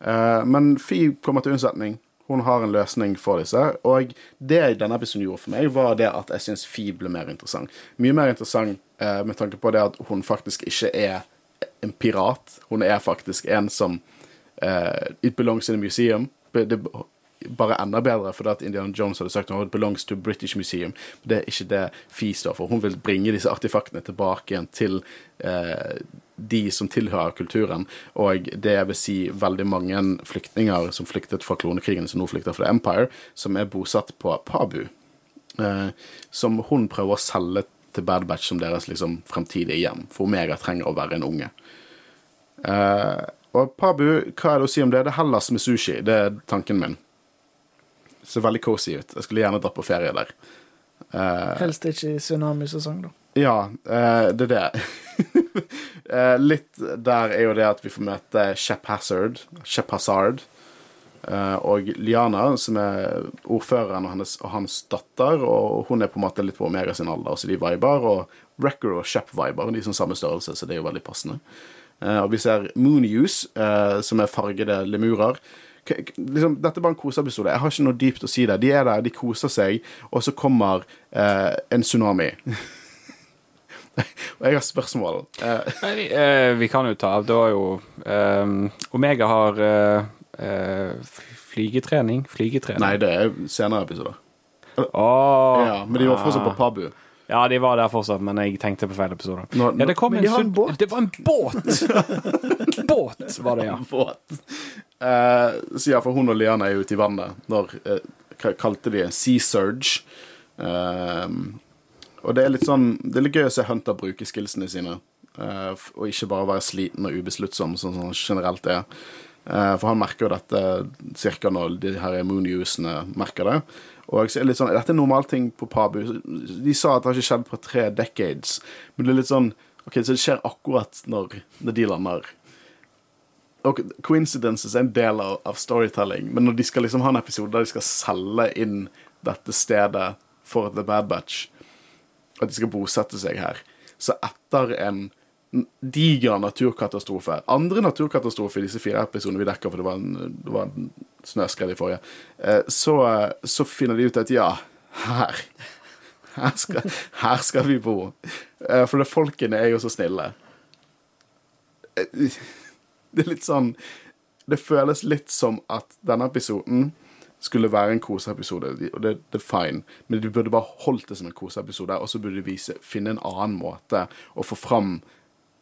Uh, men Fi kommer til unnsetning. Hun har en løsning for disse. Og det denne episoden gjorde for meg, var det at jeg syns Fi ble mer interessant. Mye mer interessant uh, med tanke på det at hun faktisk ikke er en pirat. Hun er faktisk en som uh, It belongs in a museum. Det bare enda bedre fordi at Indiana Jones hadde sagt at it belongs to British Museum. Det er ikke det Fi står for. Hun vil bringe disse artefaktene tilbake igjen til eh, de som tilhører kulturen, og det vil si veldig mange flyktninger som flyktet fra klonekrigen, som nå flykter fra Empire, som er bosatt på Pabu. Eh, som hun prøver å selge til Bad Batch som deres liksom, fremtidige hjem. For Omega trenger å være en unge. Eh, og Pabu, hva er det å si om det? Det er Hellas med sushi. Det er tanken min. Ser veldig cozy ut. Jeg skulle gjerne dratt på ferie der. Helst ikke i tsunamisesong, da. Ja, uh, det er det. uh, litt der er jo det at vi får møte Shep Hazard, Shep Hazard og Liana, som er ordføreren og, hans, og hans datter. Og hun er på en måte litt på Omega sin alder, så de viber. Og Wrecker og Shep viber, de er sånn samme størrelse, så det er jo veldig passende. Og vi ser Moonuse, som er fargede lemurer. Liksom, dette er bare en koseepisode. Jeg har ikke noe dypt å si der. De er der, de koser seg, og så kommer eh, en tsunami. og jeg har spørsmål. Eh, Nei, eh, vi kan jo ta av. Det var jo eh, Omega har eh, eh, flygetrening. Flygetrening. nei, det er senere episoder. Oh, Ja, men de var fortsatt på Pabu. Ja, de var der fortsatt, men jeg tenkte på feil episode. Nå- ja, det kom en de en båt. Det var en båt! båt var det, ja. Båt. Uh, så ja, for hun og Liana er ute i vannet når uh, kalte de en sea surge? Uh, og det er litt sånn Det er litt gøy å se Hunter bruke skillsene sine, Uh, og ikke bare være sliten og ubesluttsom, sånn som han generelt er. For han merker jo dette cirka når de her moonusene merker det. Og så er det litt sånn, Dette er normalting på Pabu. De sa at det har ikke skjedd på tre decades. Men det er litt sånn OK, så det skjer akkurat når, når de lander. Og coincidences er en del av, av storytelling, men når de skal liksom ha en episode der de skal selge inn dette stedet for The Bad Batch, at de skal bosette seg her, så etter en diger naturkatastrofe Andre naturkatastrofe i disse fire episodene vi dekker, for det var en, det var en snøskred i forrige, eh, så, så finner de ut at ja, her her skal, her skal vi bo. Eh, For det, folkene er jo så snille. Eh, Det er litt sånn Det føles litt som at denne episoden skulle være en koseepisode, og det, det er fine, men de burde bare holdt det som en koseepisode, og så burde de vise, finne en annen måte å få fram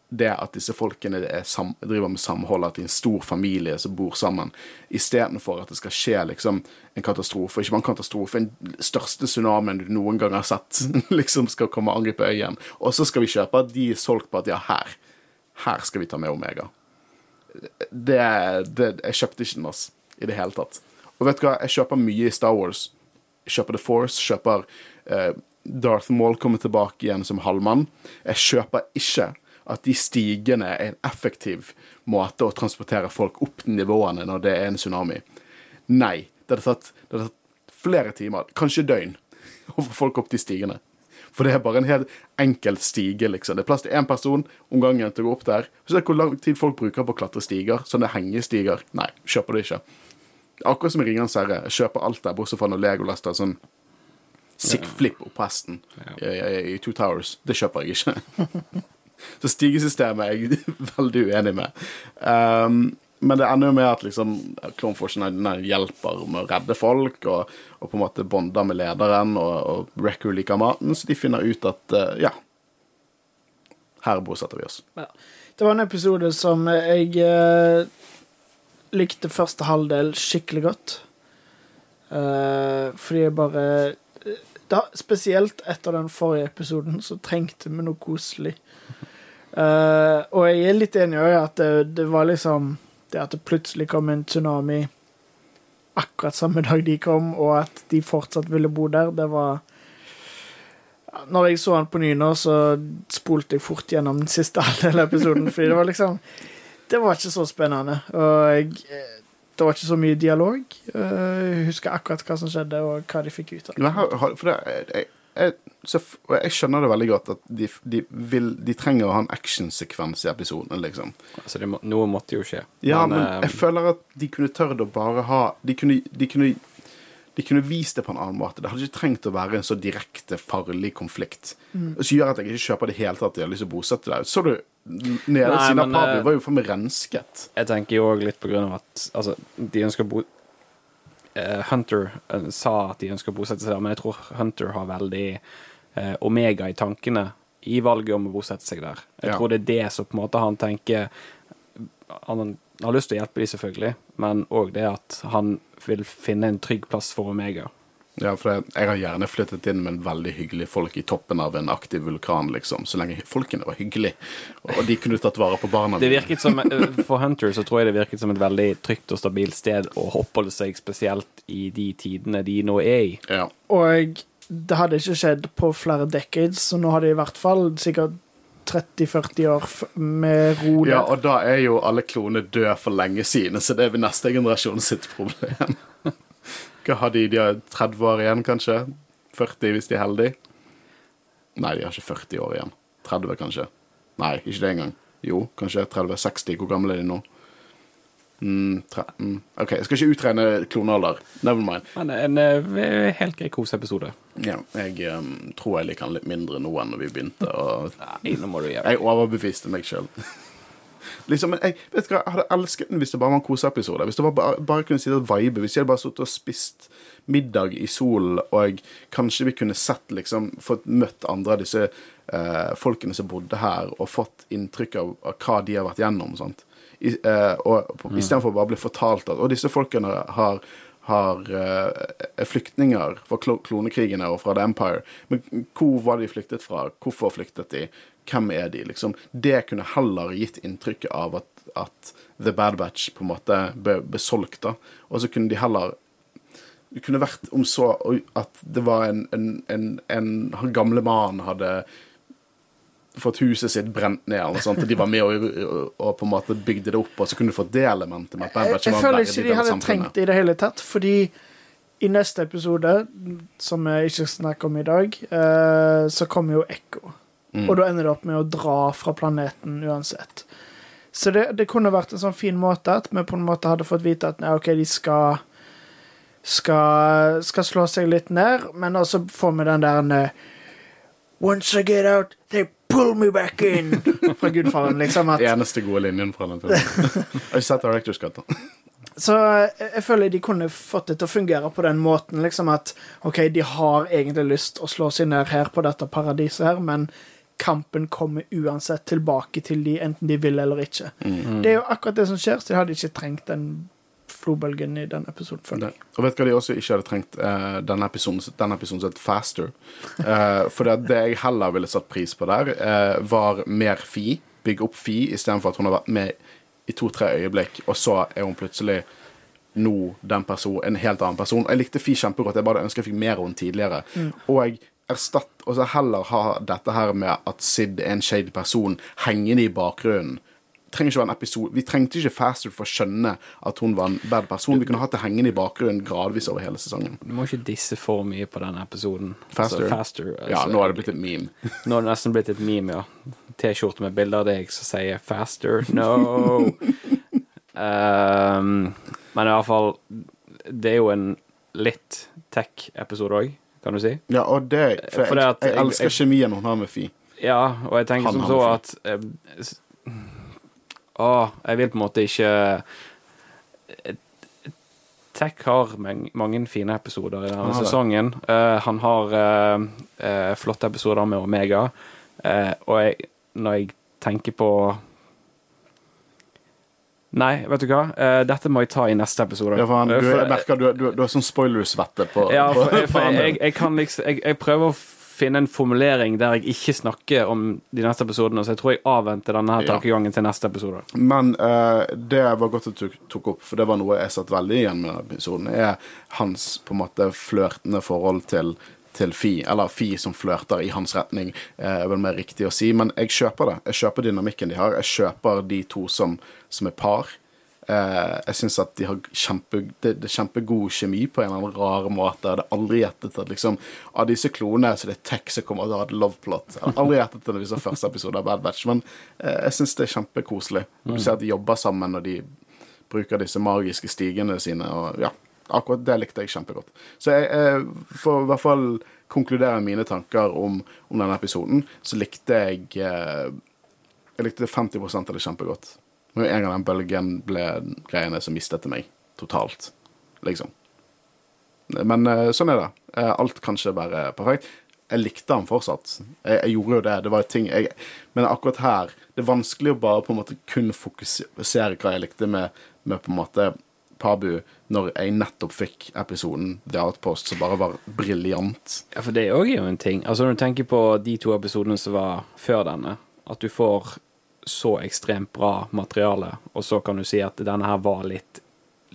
det at disse folkene sam, driver med samhold, at de er en stor familie som bor sammen, istedenfor at det skal skje liksom en katastrofe. Ikke bare en katastrofe, den største tsunamien du noen gang har sett, liksom skal komme og angripe øyen. Og så skal vi kjøpe at de er solgt på at ja, her, her skal vi ta med Omega. Det, det Jeg kjøpte ikke den, altså. i det hele tatt. Og vet du hva, jeg kjøper mye i Star Wars. Jeg kjøper The Force, kjøper uh, Darth Maul kommer tilbake igjen som halvmann. Jeg kjøper ikke at de stigene er en effektiv måte å transportere folk opp nivåene når det er en tsunami. Nei. Det hadde tatt, det hadde tatt flere timer, kanskje døgn, å få folk opp de stigene. For det er bare en helt enkel stige, liksom. Det er plass til én person om gangen til å gå opp der. Se hvor lang tid folk bruker på å klatre stiger. Sånne hengestiger. Nei, kjøper det ikke. Akkurat som i Ringenes herre. Jeg kjøper alt der, bortsett fra når Legolas tar sånn sick flip opp på hesten i, i, i Two Towers. Det kjøper jeg ikke. Så stigesystemet er jeg veldig uenig med. Um, men det ender jo med at liksom Force hjelper med å redde folk, og, og på en måte bonder med lederen, og, og Wrecker liker maten, så de finner ut at uh, ja, her bosetter vi oss. Ja. Det var en episode som jeg uh, likte første halvdel skikkelig godt. Uh, fordi jeg bare da, Spesielt etter den forrige episoden så trengte vi noe koselig. Eh, og jeg er litt enig i at det, det var liksom Det at det plutselig kom en tsunami akkurat samme dag de kom, og at de fortsatt ville bo der, det var Når jeg så han på ny nå, så spolte jeg fort gjennom den siste halvdelen episoden, fordi det var liksom Det var ikke så spennende. Og jeg, det var ikke så mye dialog. Eh, Jeg husker akkurat hva som skjedde, og hva de fikk ut av det. For det, jeg, jeg, så, jeg skjønner det veldig godt at de, de, vil, de trenger å ha en actionsekvens i episoden, liksom. Altså, det må, noe måtte jo skje. Ja, men, men jeg føler at de kunne tørt å bare ha De kunne, de kunne, de kunne vist det på en annen måte. Det hadde ikke trengt å være en så direkte farlig konflikt. Som gjør at jeg ikke kjøper det helt hele tatt. Jeg har lyst til å bosette deg. Så du nede siden av Pablo eh, var jo for meg rensket. Jeg tenker jo òg litt på grunn av at altså, de ønsker å bo eh, Hunter eh, sa at de ønsker å bosette seg der, men jeg tror Hunter har veldig eh, Omega i tankene i valget om å bosette seg der. Jeg Ja. tror det er det som på en måte han tenker Han har lyst til å hjelpe de selvfølgelig, men òg det at han vil finne en trygg plass for Omega. Ja, for jeg, jeg har gjerne flyttet inn med en veldig hyggelig folk i toppen av en aktiv vulkan, liksom. Så lenge folkene var hyggelige. Og de kunne tatt vare på barna Det virket som, eh, For Hunter så tror jeg det virket som et veldig trygt og stabilt sted å oppholde seg, spesielt i de tidene de nå er i. Ja. Og det hadde ikke skjedd på flere decades, så nå har det i hvert fall sikkert 30-40 år med ro ja, og da er jo alle klonene døde for lenge siden, så det er neste generasjon sitt problem. Hva ha de? De har 30 år igjen, kanskje? 40 hvis de er heldige? Nei, de har ikke 40 år igjen. 30, kanskje. Nei, ikke det engang. Jo, kanskje 30-60. Hvor gamle er de nå? Mm, 13. OK, jeg skal ikke utregne klonealder. Never mind. Men en en helt grei koseepisode. Ja, jeg um, tror jeg liker den litt mindre nå enn når vi begynte. Og Nei, nå må du gjøre jeg overbeviste meg sjøl. Liksom, men jeg, vet du hva, jeg hadde elsket den hvis det bare var en koseepisode. Hvis det var bare, bare kunne sitte og vibe. Hvis jeg hadde bare sittet og spist middag i solen, og kanskje vi kunne sett liksom, fått møtt andre av disse eh, folkene som bodde her, og fått inntrykk av, av hva de har vært gjennom. sant? I, eh, og på- Istedenfor bare å bli fortalt at Og disse folkene har har eh, er flyktninger fra klo- klonekrigene og fra The Empire. Men hvor var de flyktet fra? Hvorfor flyktet de? Hvem er de? Liksom, det kunne heller gitt inntrykket av at, at The Bad Batch på en måte ble, ble solgt. da. Og så kunne de heller Det kunne vært om så at det var en, en, en, en gamle mann hadde fått huset sitt brent ned, eller sånt, og de var med og, og, og på en måte bygde det opp, og så kunne du fått det elementet med at Bad Jeg, Batch jeg var føler ikke de hadde trengt det i det hele tatt, fordi i neste episode, som jeg ikke snakker om i dag, eh, så kommer jo Ekko. Mm. Og da ender det opp med å dra fra planeten uansett. Så det, det kunne vært en sånn fin måte at vi på en måte hadde fått vite at nei, OK, de skal skal, skal slå seg litt ned, men også får vi den der eh, Once I get out, they pull me back in. Fra Gudfaren, liksom. At, Den eneste gode linjen fra den filmen. Jeg har ikke sett Directors Cut. da. Så jeg, jeg føler de kunne fått det til å fungere på den måten, liksom at OK, de har egentlig lyst å slå seg ned her på dette paradiset her, men kampen kommer uansett tilbake til de, enten de vil eller ikke. Mm. Det er jo akkurat det som skjer, så de hadde ikke trengt den flobølgen i den episoden. føler jeg. Og vet du hva de også ikke hadde trengt Uh, denne episoden, denne episoden het Faster? Uh, for det, det jeg heller ville satt pris på der, uh, var mer Fi. Bygge opp Fi, istedenfor at hun har vært med i to-tre øyeblikk, og så er hun plutselig nå den person, en helt annen person. Jeg likte Fi kjempegodt, jeg bare ønsker jeg fikk mer av henne tidligere. Og erstatt, og så heller ha dette her med at Sid er en shady person hengende i bakgrunnen. Vi trengte ikke Faster for å skjønne at hun var en bad person. Vi kunne hatt det hengende i bakgrunnen gradvis over hele sesongen. Du må ikke disse for mye på denne episoden. Faster. Altså, faster Ja, altså, nå har det blitt et meme. Nå har det nesten blitt et meme, ja. T-skjorte med bilde av deg som sier 'faster'. No! um, men i hvert fall Det er jo en litt tech-episode òg, kan du si. Ja, og det For jeg, Fordi at jeg jeg- elsker kjemien hun har med Fi. Ja, og jeg tenker Han som så at eh, Å, jeg vil på en måte ikke eh, Tech har mange fine episoder i denne sesongen. Uh, han har uh, uh, flotte episoder med Omega, og jeg, når jeg tenker på Nei, vet du hva? Eh, dette må jeg ta i neste episode. Ja, for han, du, Eh, for- jeg merker du, du, du har sånn spoilersvette på ja, for, jeg, for jeg, jeg kan liksom jeg, jeg prøver å finne en formulering der jeg ikke snakker om de neste episodene, så jeg tror jeg avventer denne her Ja. til neste episode. Men uh, det var godt at du tok opp, for det var noe jeg satt veldig igjen med denne episoden. er hans på en måte flørtende forhold til, til Fi, eller Fi som flørter i hans retning, eh, er vel mer riktig å si. Men jeg kjøper det. Jeg kjøper dynamikken de har. Jeg kjøper de to som, som er par. Eh, jeg syns at de har kjempe, det, det er kjempegod kjemi på en eller annen rar måte. Jeg hadde aldri gjettet at liksom, av disse klonene så det er Tech som kommer til å ha et loveplot. Jeg hadde aldri gjettet det når vi så første episode av Bad Batch, men eh, jeg syns det er kjempekoselig. Du ser at de jobber sammen, og de bruker disse magiske stigene sine. og ja, Akkurat det likte jeg kjempegodt. Så jeg eh, får i hvert fall konkludere mine tanker om, om denne episoden. Så likte jeg eh, Jeg likte 50 av det kjempegodt. Men en gang den bølgen ble greiene, så mistet det meg totalt. Liksom. Men eh, sånn er det. Alt kan ikke være perfekt. Jeg likte han fortsatt. Jeg, jeg gjorde jo det. Det var ting jeg Men akkurat her Det er vanskelig å bare på en måte kun fokusere hva jeg likte med, med på en måte Pabu, når jeg nettopp fikk episoden The Outpost, som bare var briljant. Ja, for det òg er jo en ting. Altså Når du tenker på de to episodene som var før denne, at du får så ekstremt bra materiale, og så kan du si at denne her var litt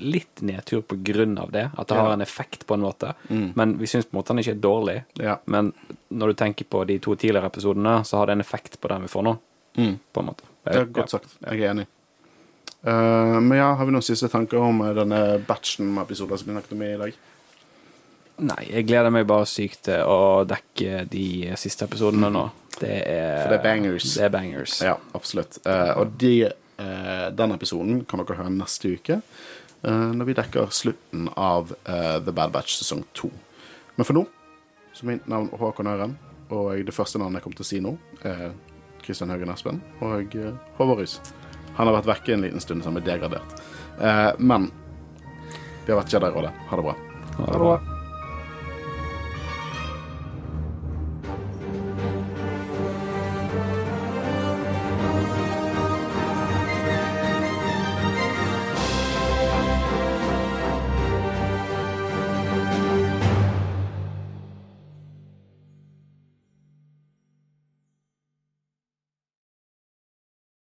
Litt nedtur på grunn av det, at det Ja. har en effekt på en måte. Men vi syns på en måte den ikke er dårlig. Ja. Men når du tenker på de to tidligere episodene, så har det en effekt på den vi får nå. Mm. På en måte. Det er godt sagt. Jeg er enig. Eh, men ja, har vi noen siste tanker om eh, denne batchen med episoder som vi snakket om i dag? Nei, jeg gleder meg bare sykt til å dekke de siste episodene nå. Det er For det er bangers. Det er bangers. Ja, absolutt. Uh, og de, uh, den episoden kan dere høre neste uke, eh, når vi dekker slutten av eh, The Bad Batch sesong to. Men for nå så mitt navn Håkon Øren, og det første navnet jeg kommer til å si nå, er Kristian Haugen Aspen og uh, Håvard Rys. Han har vært vekke en liten stund, så han ble degradert. Eh, men vi har vært Jedi-rådet. Ha det bra. Ha det bra.